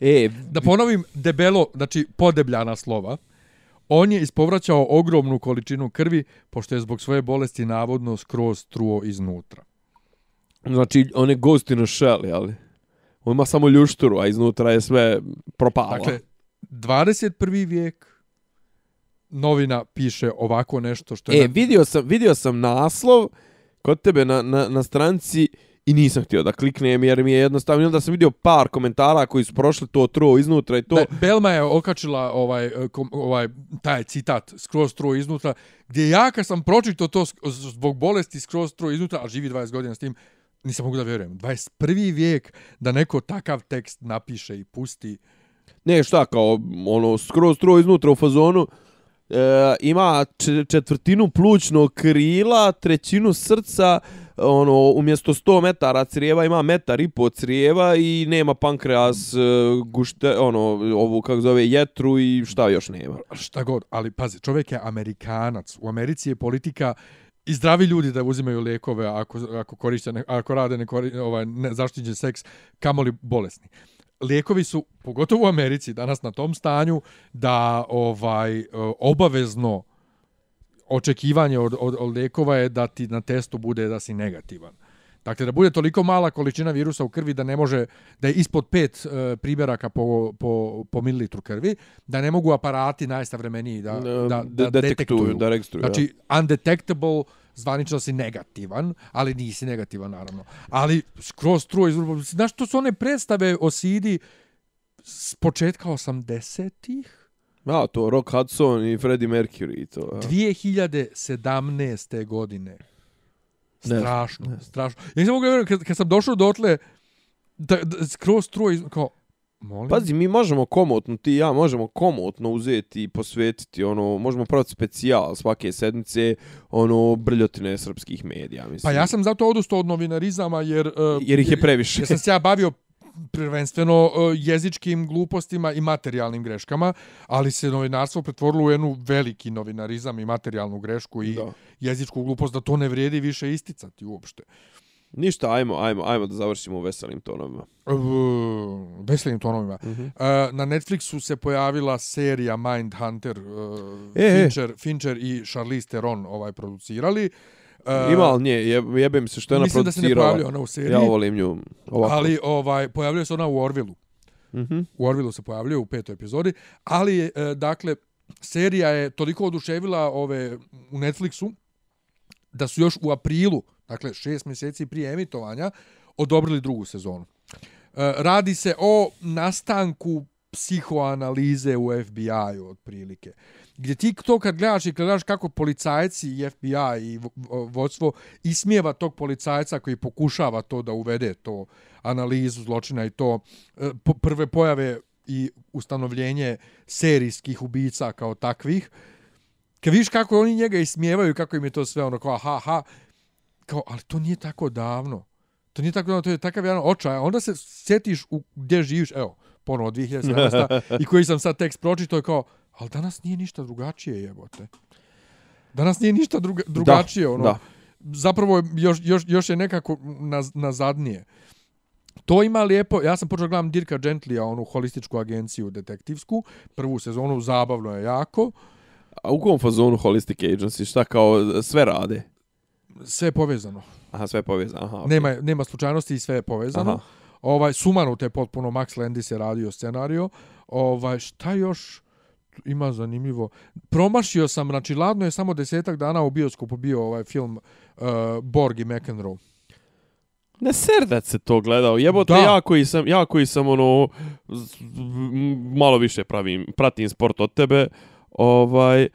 E, da ponovim debelo, znači podebljana slova, on je ispovraćao ogromnu količinu krvi, pošto je zbog svoje bolesti navodno skroz truo iznutra. Znači, on je ghost in a shell, jeli? On ima samo ljušturu, a iznutra je sve propalo. Dakle, 21. vijek, novina piše ovako nešto što je... E, ne... vidio, sam, vidio sam naslov, uh, kod tebe na, na, na stranci i nisam htio da kliknem jer mi je jednostavno da sam vidio par komentara koji su prošli to tro iznutra i to da, Belma je okačila ovaj eh, kom, ovaj taj citat skroz tro iznutra gdje ja kad sam pročitao to zbog bolesti skroz tro iznutra a živi 20 godina s tim nisam mogu da vjerujem 21. vijek da neko takav tekst napiše i pusti ne šta kao ono skroz tro iznutra u fazonu uh, uh, ima četvrtinu plućnog krila, trećinu srca, ono, umjesto 100 metara crijeva ima metar i po crijeva i nema pankreas, uh, gušte, ono, ovu, kako zove, jetru i šta još nema. Šta god, ali pazi, čovjek je amerikanac. U Americi je politika i zdravi ljudi da uzimaju lijekove ako, ako, koriste, ako rade ne, ovaj, ne, zaštiđen seks, kamoli bolesni. Uh, lijekovi su pogotovo u Americi danas na tom stanju da ovaj e, obavezno očekivanje od, od, od lijekova je da ti na testu bude da si negativan. Dakle, da bude toliko mala količina virusa u krvi da ne može, da je ispod pet e, primjeraka po, po, po mililitru krvi, da ne mogu aparati najsavremeniji da, da, da, da detektuju. Da registruju. Znači, undetectable uh, zvanično si negativan, ali nisi negativan, naravno. Ali skroz true iz Urban Znaš, to su one predstave o Sidi s početka 80-ih? Ja, to Rock Hudson i Freddie Mercury to. Ja. 2017. godine. Strašno, ne, ne. strašno. Ja nisam mogu kad, kad sam došao dotle, da, da, skroz true iz... Kao, Molim. Pazi, mi možemo komotno, ti i ja možemo komotno uzeti i posvetiti, ono, možemo praviti specijal svake sedmice, ono, brljotine srpskih medija, mislim. Pa ja sam zato odustao od novinarizama, jer... Uh, jer ih je previše. Jer, jer sam se ja bavio prvenstveno uh, jezičkim glupostima i materijalnim greškama, ali se novinarstvo pretvorilo u jednu veliki novinarizam i materijalnu grešku i da. jezičku glupost, da to ne vrijedi više isticati uopšte. Uh, Ništa, ajmo, ajmo, ajmo da završimo u veselim tonovima. Uh, veselim tonovima. Uh -huh. uh, na Netflixu se pojavila serija Mindhunter. Uh, e, Fincher, e. Fincher i Charlize Theron ovaj producirali. Uh, Ima li nje? Je, jebe mi se što je ona producirala. Mislim da se ne pojavlja ona u seriji. Ja volim nju. Ovako. Ali ovaj, pojavljuje se ona u Orvilu. Uh mhm. -huh. U Orvilu se pojavljuje u petoj epizodi. Ali, uh, dakle, serija je toliko oduševila ove u Netflixu da su još u aprilu uh, dakle šest mjeseci prije emitovanja, odobrili drugu sezonu. E, radi se o nastanku psihoanalize u FBI-u, otprilike. Gdje ti to kad gledaš i gledaš kako policajci i FBI i vodstvo ismijeva tog policajca koji pokušava to da uvede to analizu zločina i to e, prve pojave i ustanovljenje serijskih ubica kao takvih. Kad viš kako oni njega ismijevaju, kako im je to sve ono kao ha ha, kao, ali to nije tako davno. To nije tako davno, to je takav jedan očaj. Onda se sjetiš u gdje živiš, evo, ponovo 2017. <laughs> i koji sam sad tekst pročito je kao, ali danas nije ništa drugačije, jebote. Danas nije ništa druga, drugačije, da, ono. Da. Zapravo još, još, još je nekako nazadnije. To ima lijepo, ja sam počeo gledam Dirka Gentlya, onu holističku agenciju detektivsku, prvu sezonu, zabavno je jako. A u kom fazonu Holistic Agency, šta kao sve rade? sve je povezano. Aha, sve je povezano. Aha, okay. nema, nema slučajnosti i sve je povezano. Aha. Ovaj, sumano te potpuno Max Landis je radio scenario. Ovaj, šta još ima zanimljivo? Promašio sam, znači, ladno je samo desetak dana u bioskopu bio ovaj film uh, Borg i McEnroe. Ne ser da se to gledao. Jebote, ja koji sam, ja koji sam ono malo više pravim, pratim sport od tebe. Ovaj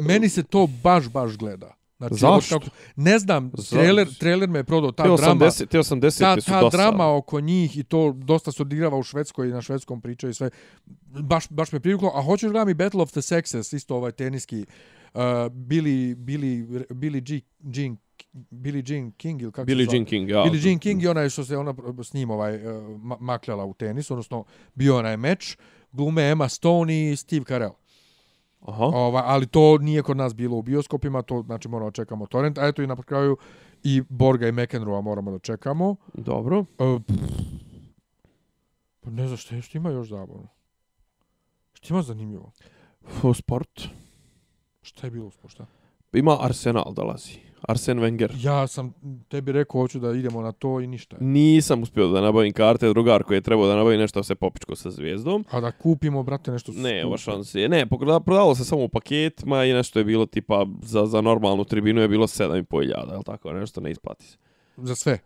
meni se to baš baš gleda. Znači, Zašto? Tako, ne znam, trailer, trailer me je prodao, ta te 80, drama. Te 80 ta, su ta dosta. Ta drama oko njih i to dosta se odigrava u Švedskoj i na švedskom priča i sve. Baš, baš me privuklo. A hoćeš gledam i Battle of the Sexes, isto ovaj teniski. Uh, Billy, Billy, Billy G, Jean, Billy Jean King ili kako Billy Jean King, ja. Billy Jean King i ona je što se ona s njim ovaj, uh, makljala u tenis, odnosno bio onaj meč, glume Emma Stone i Steve Carell. Aha. Ova, ali to nije kod nas bilo u bioskopima, to znači moramo čekamo torrent. A eto i na kraju i Borga i McEnroe moramo da čekamo. Dobro. E, pa e, ne znam što, što ima još zabavno. Što ima zanimljivo? F sport. Šta je bilo u sporta? Ima Arsenal dolazi. Da Arsene Wenger. Ja sam tebi rekao hoću da idemo na to i ništa. Nisam uspio da nabavim karte drugar koji je trebao da nabavi nešto se popičko sa zvijezdom. A da kupimo, brate, nešto Ne, ova šans je. Ne, pokrada, prodalo se samo u paketima i nešto je bilo tipa za, za normalnu tribinu je bilo 7,5 iljada, je tako? Nešto ne isplati se. Za sve?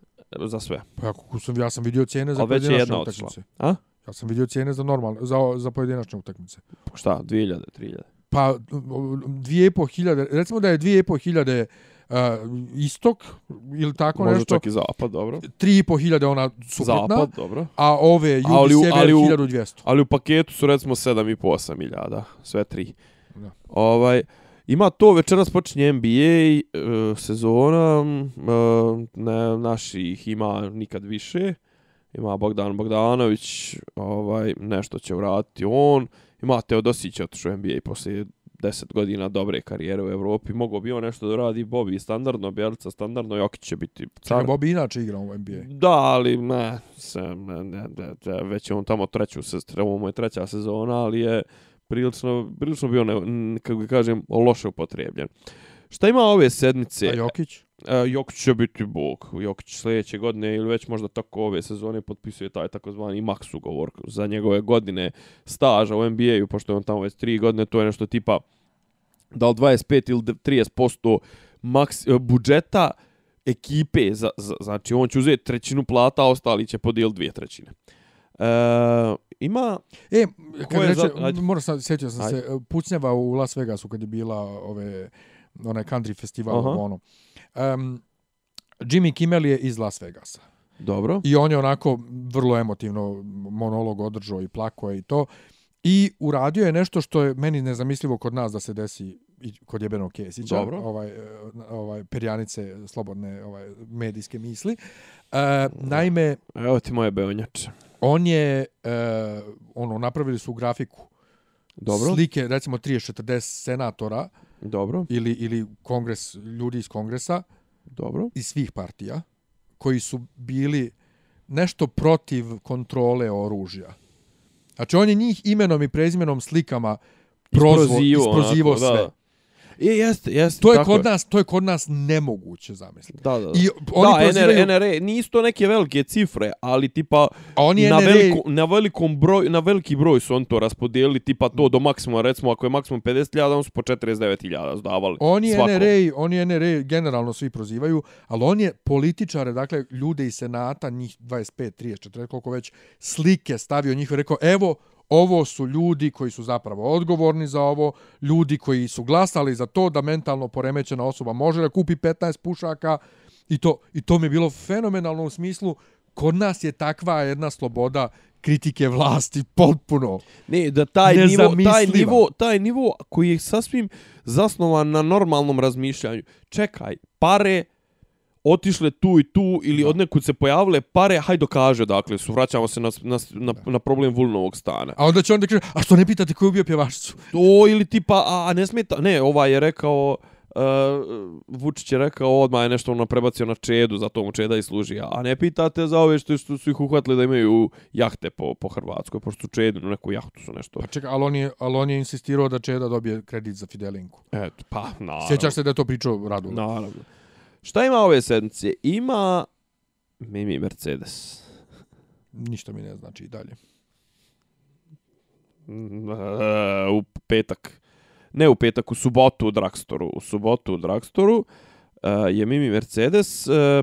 Za sve. Pa ja, sam, ja sam vidio cijene za pojedinačne utakmice. A? Ja sam vidio cijene za normalne, za, za pojedinačne utakmice. Pa šta, 2000, 3000? Pa, 2500, recimo da je 2500 uh, istok ili tako Može nešto. Može čak i zapad, dobro. 3,5 hiljade ona suprotna. Zapad, dobro. A ove jugi sjever ali u, 1200. Ali u paketu su recimo 7,5-8 hiljada. Sve tri. Da. Ovaj, Ima to, večeras počinje NBA e, sezona, e, ne, naših ima nikad više, ima Bogdan Bogdanović, ovaj, nešto će vratiti on, ima Teodosić otišao NBA poslije 10 godina dobre karijere u Evropi, mogao bi on nešto da radi Bobi standardno, Bjelica standardno, Jokić će biti car. Čekaj, Bobi inače igra u NBA. Da, ali ne, se, ne, ne, ne, ne, već je on tamo treću sestre, ovo mu je treća sezona, ali je prilično, prilično bio, ne, kako bi kažem, loše upotrijebljen. Šta ima ove sedmice? A Jokić? Uh, Jokić će biti bog. Jokić sljedeće godine ili već možda tako ove sezone potpisuje taj takozvani max ugovor za njegove godine staža u NBA-u, pošto je on tamo već tri godine, to je nešto tipa da li 25 ili 30% max, e, budžeta ekipe, za, za, znači on će uzeti trećinu plata, a ostali će podijeliti dvije trećine. E, ima... E, kad reče, za... moram sam, sjećao sam ajde. se, pucnjava u Las Vegasu kad je bila ove, onaj country festival, Aha. ono, Um, Jimmy Kimmel je iz Las Vegasa. Dobro. I on je onako vrlo emotivno monolog održao i plako je i to. I uradio je nešto što je meni nezamislivo kod nas da se desi i kod jebenog Kesića, Dobro. ovaj, e, ovaj, perjanice slobodne ovaj, medijske misli. E, naime... Evo ti moje beonjače. On je, e, ono, napravili su grafiku Dobro. slike, recimo 30-40 senatora, Dobro. Ili, ili kongres, ljudi iz kongresa. Dobro. Iz svih partija koji su bili nešto protiv kontrole oružja. Znači, on je njih imenom i prezimenom slikama prozvo, isprozivo, isprozivo onako, sve. Da. I jeste, jeste. To je tako. kod nas, to je kod nas nemoguće zamisliti. Da, da. da. I oni da, e, prozivaju... NRA, e, nisu to neke velike cifre, ali tipa oni NRA... na e- veliko, na velikom broj, na veliki broj su on to raspodijelili, tipa to do maksimuma, recimo ako je maksimum 50.000, on su po 49.000 zdavali. Oni svako. NRA, oni NRA generalno svi prozivaju, ali on je političare, dakle ljude iz senata, njih 25, 30, 40, koliko već slike stavio njih i rekao: "Evo, ovo su ljudi koji su zapravo odgovorni za ovo, ljudi koji su glasali za to da mentalno poremećena osoba može da kupi 15 pušaka i to, i to mi je bilo fenomenalno u smislu kod nas je takva jedna sloboda kritike vlasti potpuno ne da taj nivo taj nivo taj nivo koji je sasvim zasnovan na normalnom razmišljanju čekaj pare otišle tu i tu ili da. od nekud se pojavile pare, haj dokaže dakle su, vraćamo se na, na, na, na problem vulnovog stana. A onda će onda kaže, a što ne pitate koju bio pjevašicu? To ili tipa, a, a ne smeta, ne, ovaj je rekao, uh, Vučić je rekao, odma je nešto ono prebacio na čedu, za tomu čeda i služi, a ne pitate za ove što, što su ih uhvatili da imaju jahte po, po Hrvatskoj, pošto su čedu, no neku jahtu su nešto. Pa čekaj, ali on, je, ali on je insistirao da čeda dobije kredit za Fidelinku. Eto, pa, naravno. Sjećaš se da je to pričao Radu? Naravno. Šta ima ove sedmice? Ima Mimi Mercedes. Ništa mi ne znači i dalje. U petak. Ne u petak, u subotu u Dragstoru. U subotu u Dragstoru eh, je Mimi Mercedes. Eh,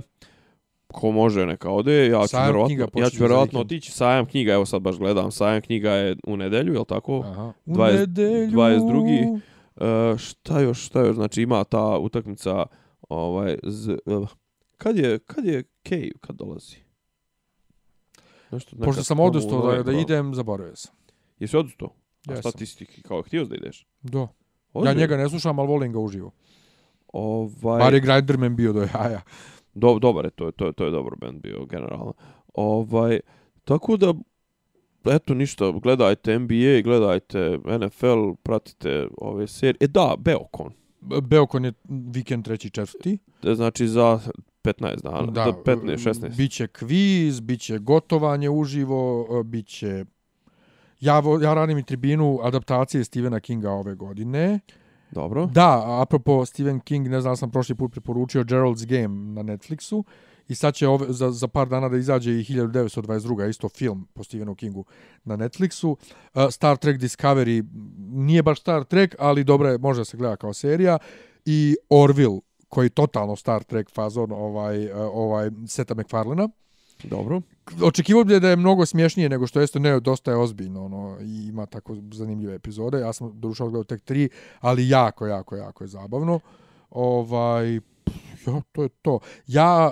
ko može neka ode, ja ću vjerojatno, ja ću vjerojatno otići. Sajam knjiga, evo sad baš gledam. Sajam knjiga je u nedelju, je li tako? Aha. U 20, nedelju. 22. Uh, eh, šta još, šta još, znači ima ta utakmica... Uh, Ovaj, z, kad je, kad je Cave kad dolazi? Nešto, nekad, Pošto sam odustao da, da idem, zaboravio sam. Jesi odustao? Ja A statistiki, kao htio da ideš? Do. Ozi? Ja njega ne slušam, ali volim ga uživo. Ovaj... Mari Grinderman bio do jaja. Do, dobar je, to je, to je, to je dobar band bio, generalno. Ovaj, tako da, eto ništa, gledajte NBA, gledajte NFL, pratite ove serije. E da, Beokon. Beokon je vikend treći četvrti. E, znači za 15 dana, da, da 15, 16. Biće kviz, biće gotovanje uživo, e, biće... Ja, vo, ja radim i tribinu adaptacije Stephena Kinga ove godine. Dobro. Da, apropo Stephen King, ne znam, sam prošli put preporučio Gerald's Game na Netflixu. Uh, I sad će ove, za, za par dana da izađe i 1922. isto film po Stephenu Kingu na Netflixu. Uh, Star Trek Discovery nije baš Star Trek, ali dobro je, može da se gleda kao serija. I Orville, koji je totalno Star Trek fazon ovaj, uh, ovaj Seta McFarlana. Dobro. Očekivao bi da je mnogo smješnije nego što jeste, ne, dosta je ozbiljno, ono, i ima tako zanimljive epizode. Ja sam dorušao odgledao tek tri, ali jako, jako, jako je zabavno. Ovaj, pff, ja, to je to. Ja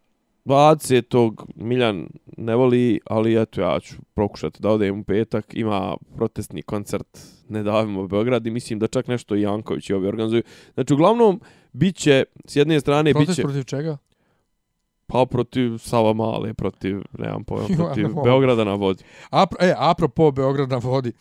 20. Miljan ne voli, ali eto ja ću prokušati da odem u petak. Ima protestni koncert Ne davimo Beograd i mislim da čak nešto i Janković i ovi organizuju. Znači uglavnom bit će, s jedne strane Protest bit će... protiv čega? Pa protiv Sava Male, protiv, nemam pojma, <laughs> protiv Beograda na vodi. Apro, e, apropo Beograda na vodi. Uh,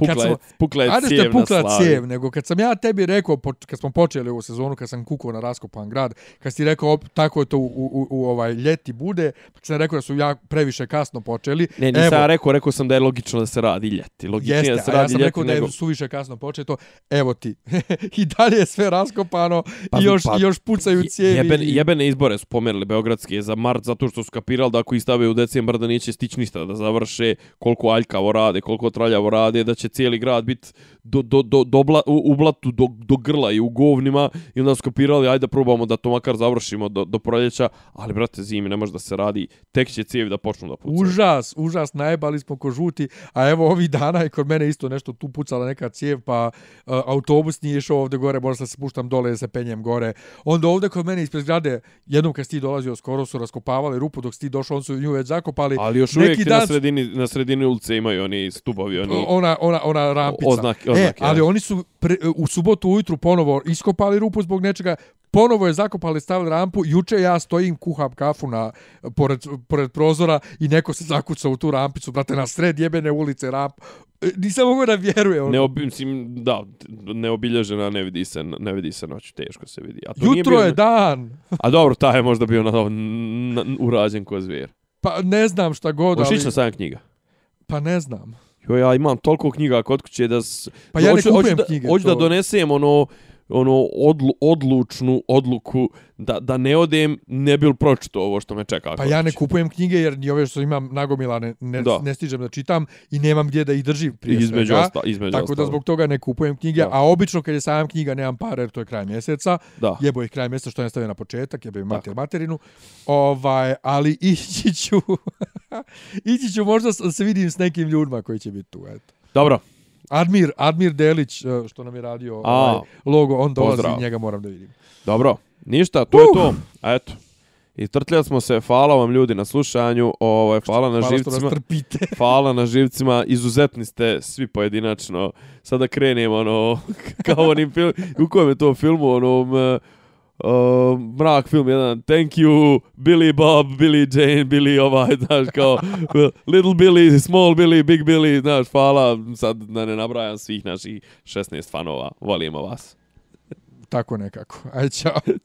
pukla, pukla je, cijev, pukla na cijev nego kad sam ja tebi rekao, po, kad smo počeli ovu sezonu, kad sam kukao na raskopan grad, kad si rekao op, tako je to u, u, u ovaj ljeti bude, pa sam rekao da su ja previše kasno počeli. Ne, nisam evo, ja rekao, rekao sam da je logično da se radi ljeti. Logično jeste, da se radi a ja sam rekao ljeti, da je nego... suviše kasno početo, evo ti. <laughs> I dalje je sve raskopano, pa, pa, i još, pa, još pucaju cijevi. Jebene, jebene izbore su pomerili Beogradske za mart, zato što su kapirali da ako ih stave u decembar da neće stići ništa da završe, koliko aljkavo rade, koliko traljavo rade, da će cijeli grad biti do, do, do, do bla, u, u blatu, do, do grla i u govnima i onda su kopirali, ajde probamo da to makar završimo do, do proljeća, ali brate, zimi ne može da se radi, tek će cijevi da počnu da pucaju. Užas, užas, najebali smo ko žuti, a evo ovi dana je kod mene isto nešto tu pucala neka cijev, pa uh, autobus nije išao ovde gore, možda se spuštam dole, se penjem gore. Onda ovde kod mene ispred zgrade, jednom kad si ti dolazio, skoro su raskopavali rupu dok si ti došao, on su nju već zakopali. Ali još uvijek neki dan... na, sredini, na sredini ulice imaju oni stubovi. Oni... Ona, ona, ona rampica. Oznake, oznake, e, ali ja. oni su pre, u subotu ujutru ponovo iskopali rupu zbog nečega, ponovo je zakopali, stavili rampu, juče ja stojim, kuham kafu na, pored, pored prozora i neko se zakuca u tu rampicu, brate, na sred jebene ulice ramp. E, nisam mogu da vjeruje. Ono. Neob, mislim, da, neobilježena, ne vidi, se, ne vidi se noć, teško se vidi. A to Jutro nije bio... je dan! A dobro, ta je možda bio na, na, na urađen ko zvijer. Pa ne znam šta god, Ušiš ali... Ušiš na sam knjiga? Pa ne znam. Jo, ja imam toliko knjiga kod kuće da... S... Pa ja ne hoću, kupujem hoću da, knjige. Hoću to... da donesem ono, ono odlu, odlučnu odluku da, da ne odem, ne bil pročito ovo što me čeka. Pa ja ne kupujem knjige jer ni ove što imam nagomilane ne, da. ne stižem da čitam i nemam gdje da ih držim prije između svega. Osta, između tako ostalo. da zbog toga ne kupujem knjige, da. a obično kad je sajam knjiga nemam para jer to je kraj mjeseca. Da. Jebo ih kraj mjeseca što ne stavio na početak, jebo ih materinu. Ovaj, ali <laughs> ići ću, ići ću možda se vidim s nekim ljudima koji će biti tu. Eto. Dobro. Admir, Admir Delić, eh, što nam je radio A, ovaj logo, on dolazi pozdrav. njega moram da vidim. Dobro, ništa, to uh. je to. Eto. I trtljali smo se, hvala vam ljudi na slušanju, ovaj, hvala na hvala živcima. Što nas <laughs> hvala na živcima, izuzetni ste svi pojedinačno. Sada krenemo, ono, <laughs> kao onim film, u kojem je to filmu, onom, uh, uh, mrak film jedan, thank you, Billy Bob, Billy Jane, Billy ovaj, <laughs> znaš, kao, little Billy, small Billy, big Billy, znaš, hvala, sad da ne nabrajam svih naših 16 fanova, volimo vas. Tako nekako. Aj, čao. <laughs>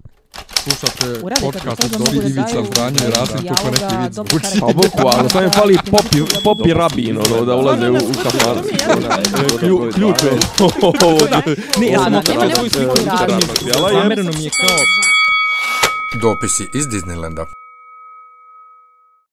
<laughs> slušate podcast od Dobri Divica, Franjo i Rasim, kako neki vid zvuči. Pa boku, ali sam je fali popi, popi rabin, ono, da ulaze u, u kafan. Ključ je. Ne, ja sam nema nema sliku. Zamereno mi je kao... Dopisi iz Disneylanda.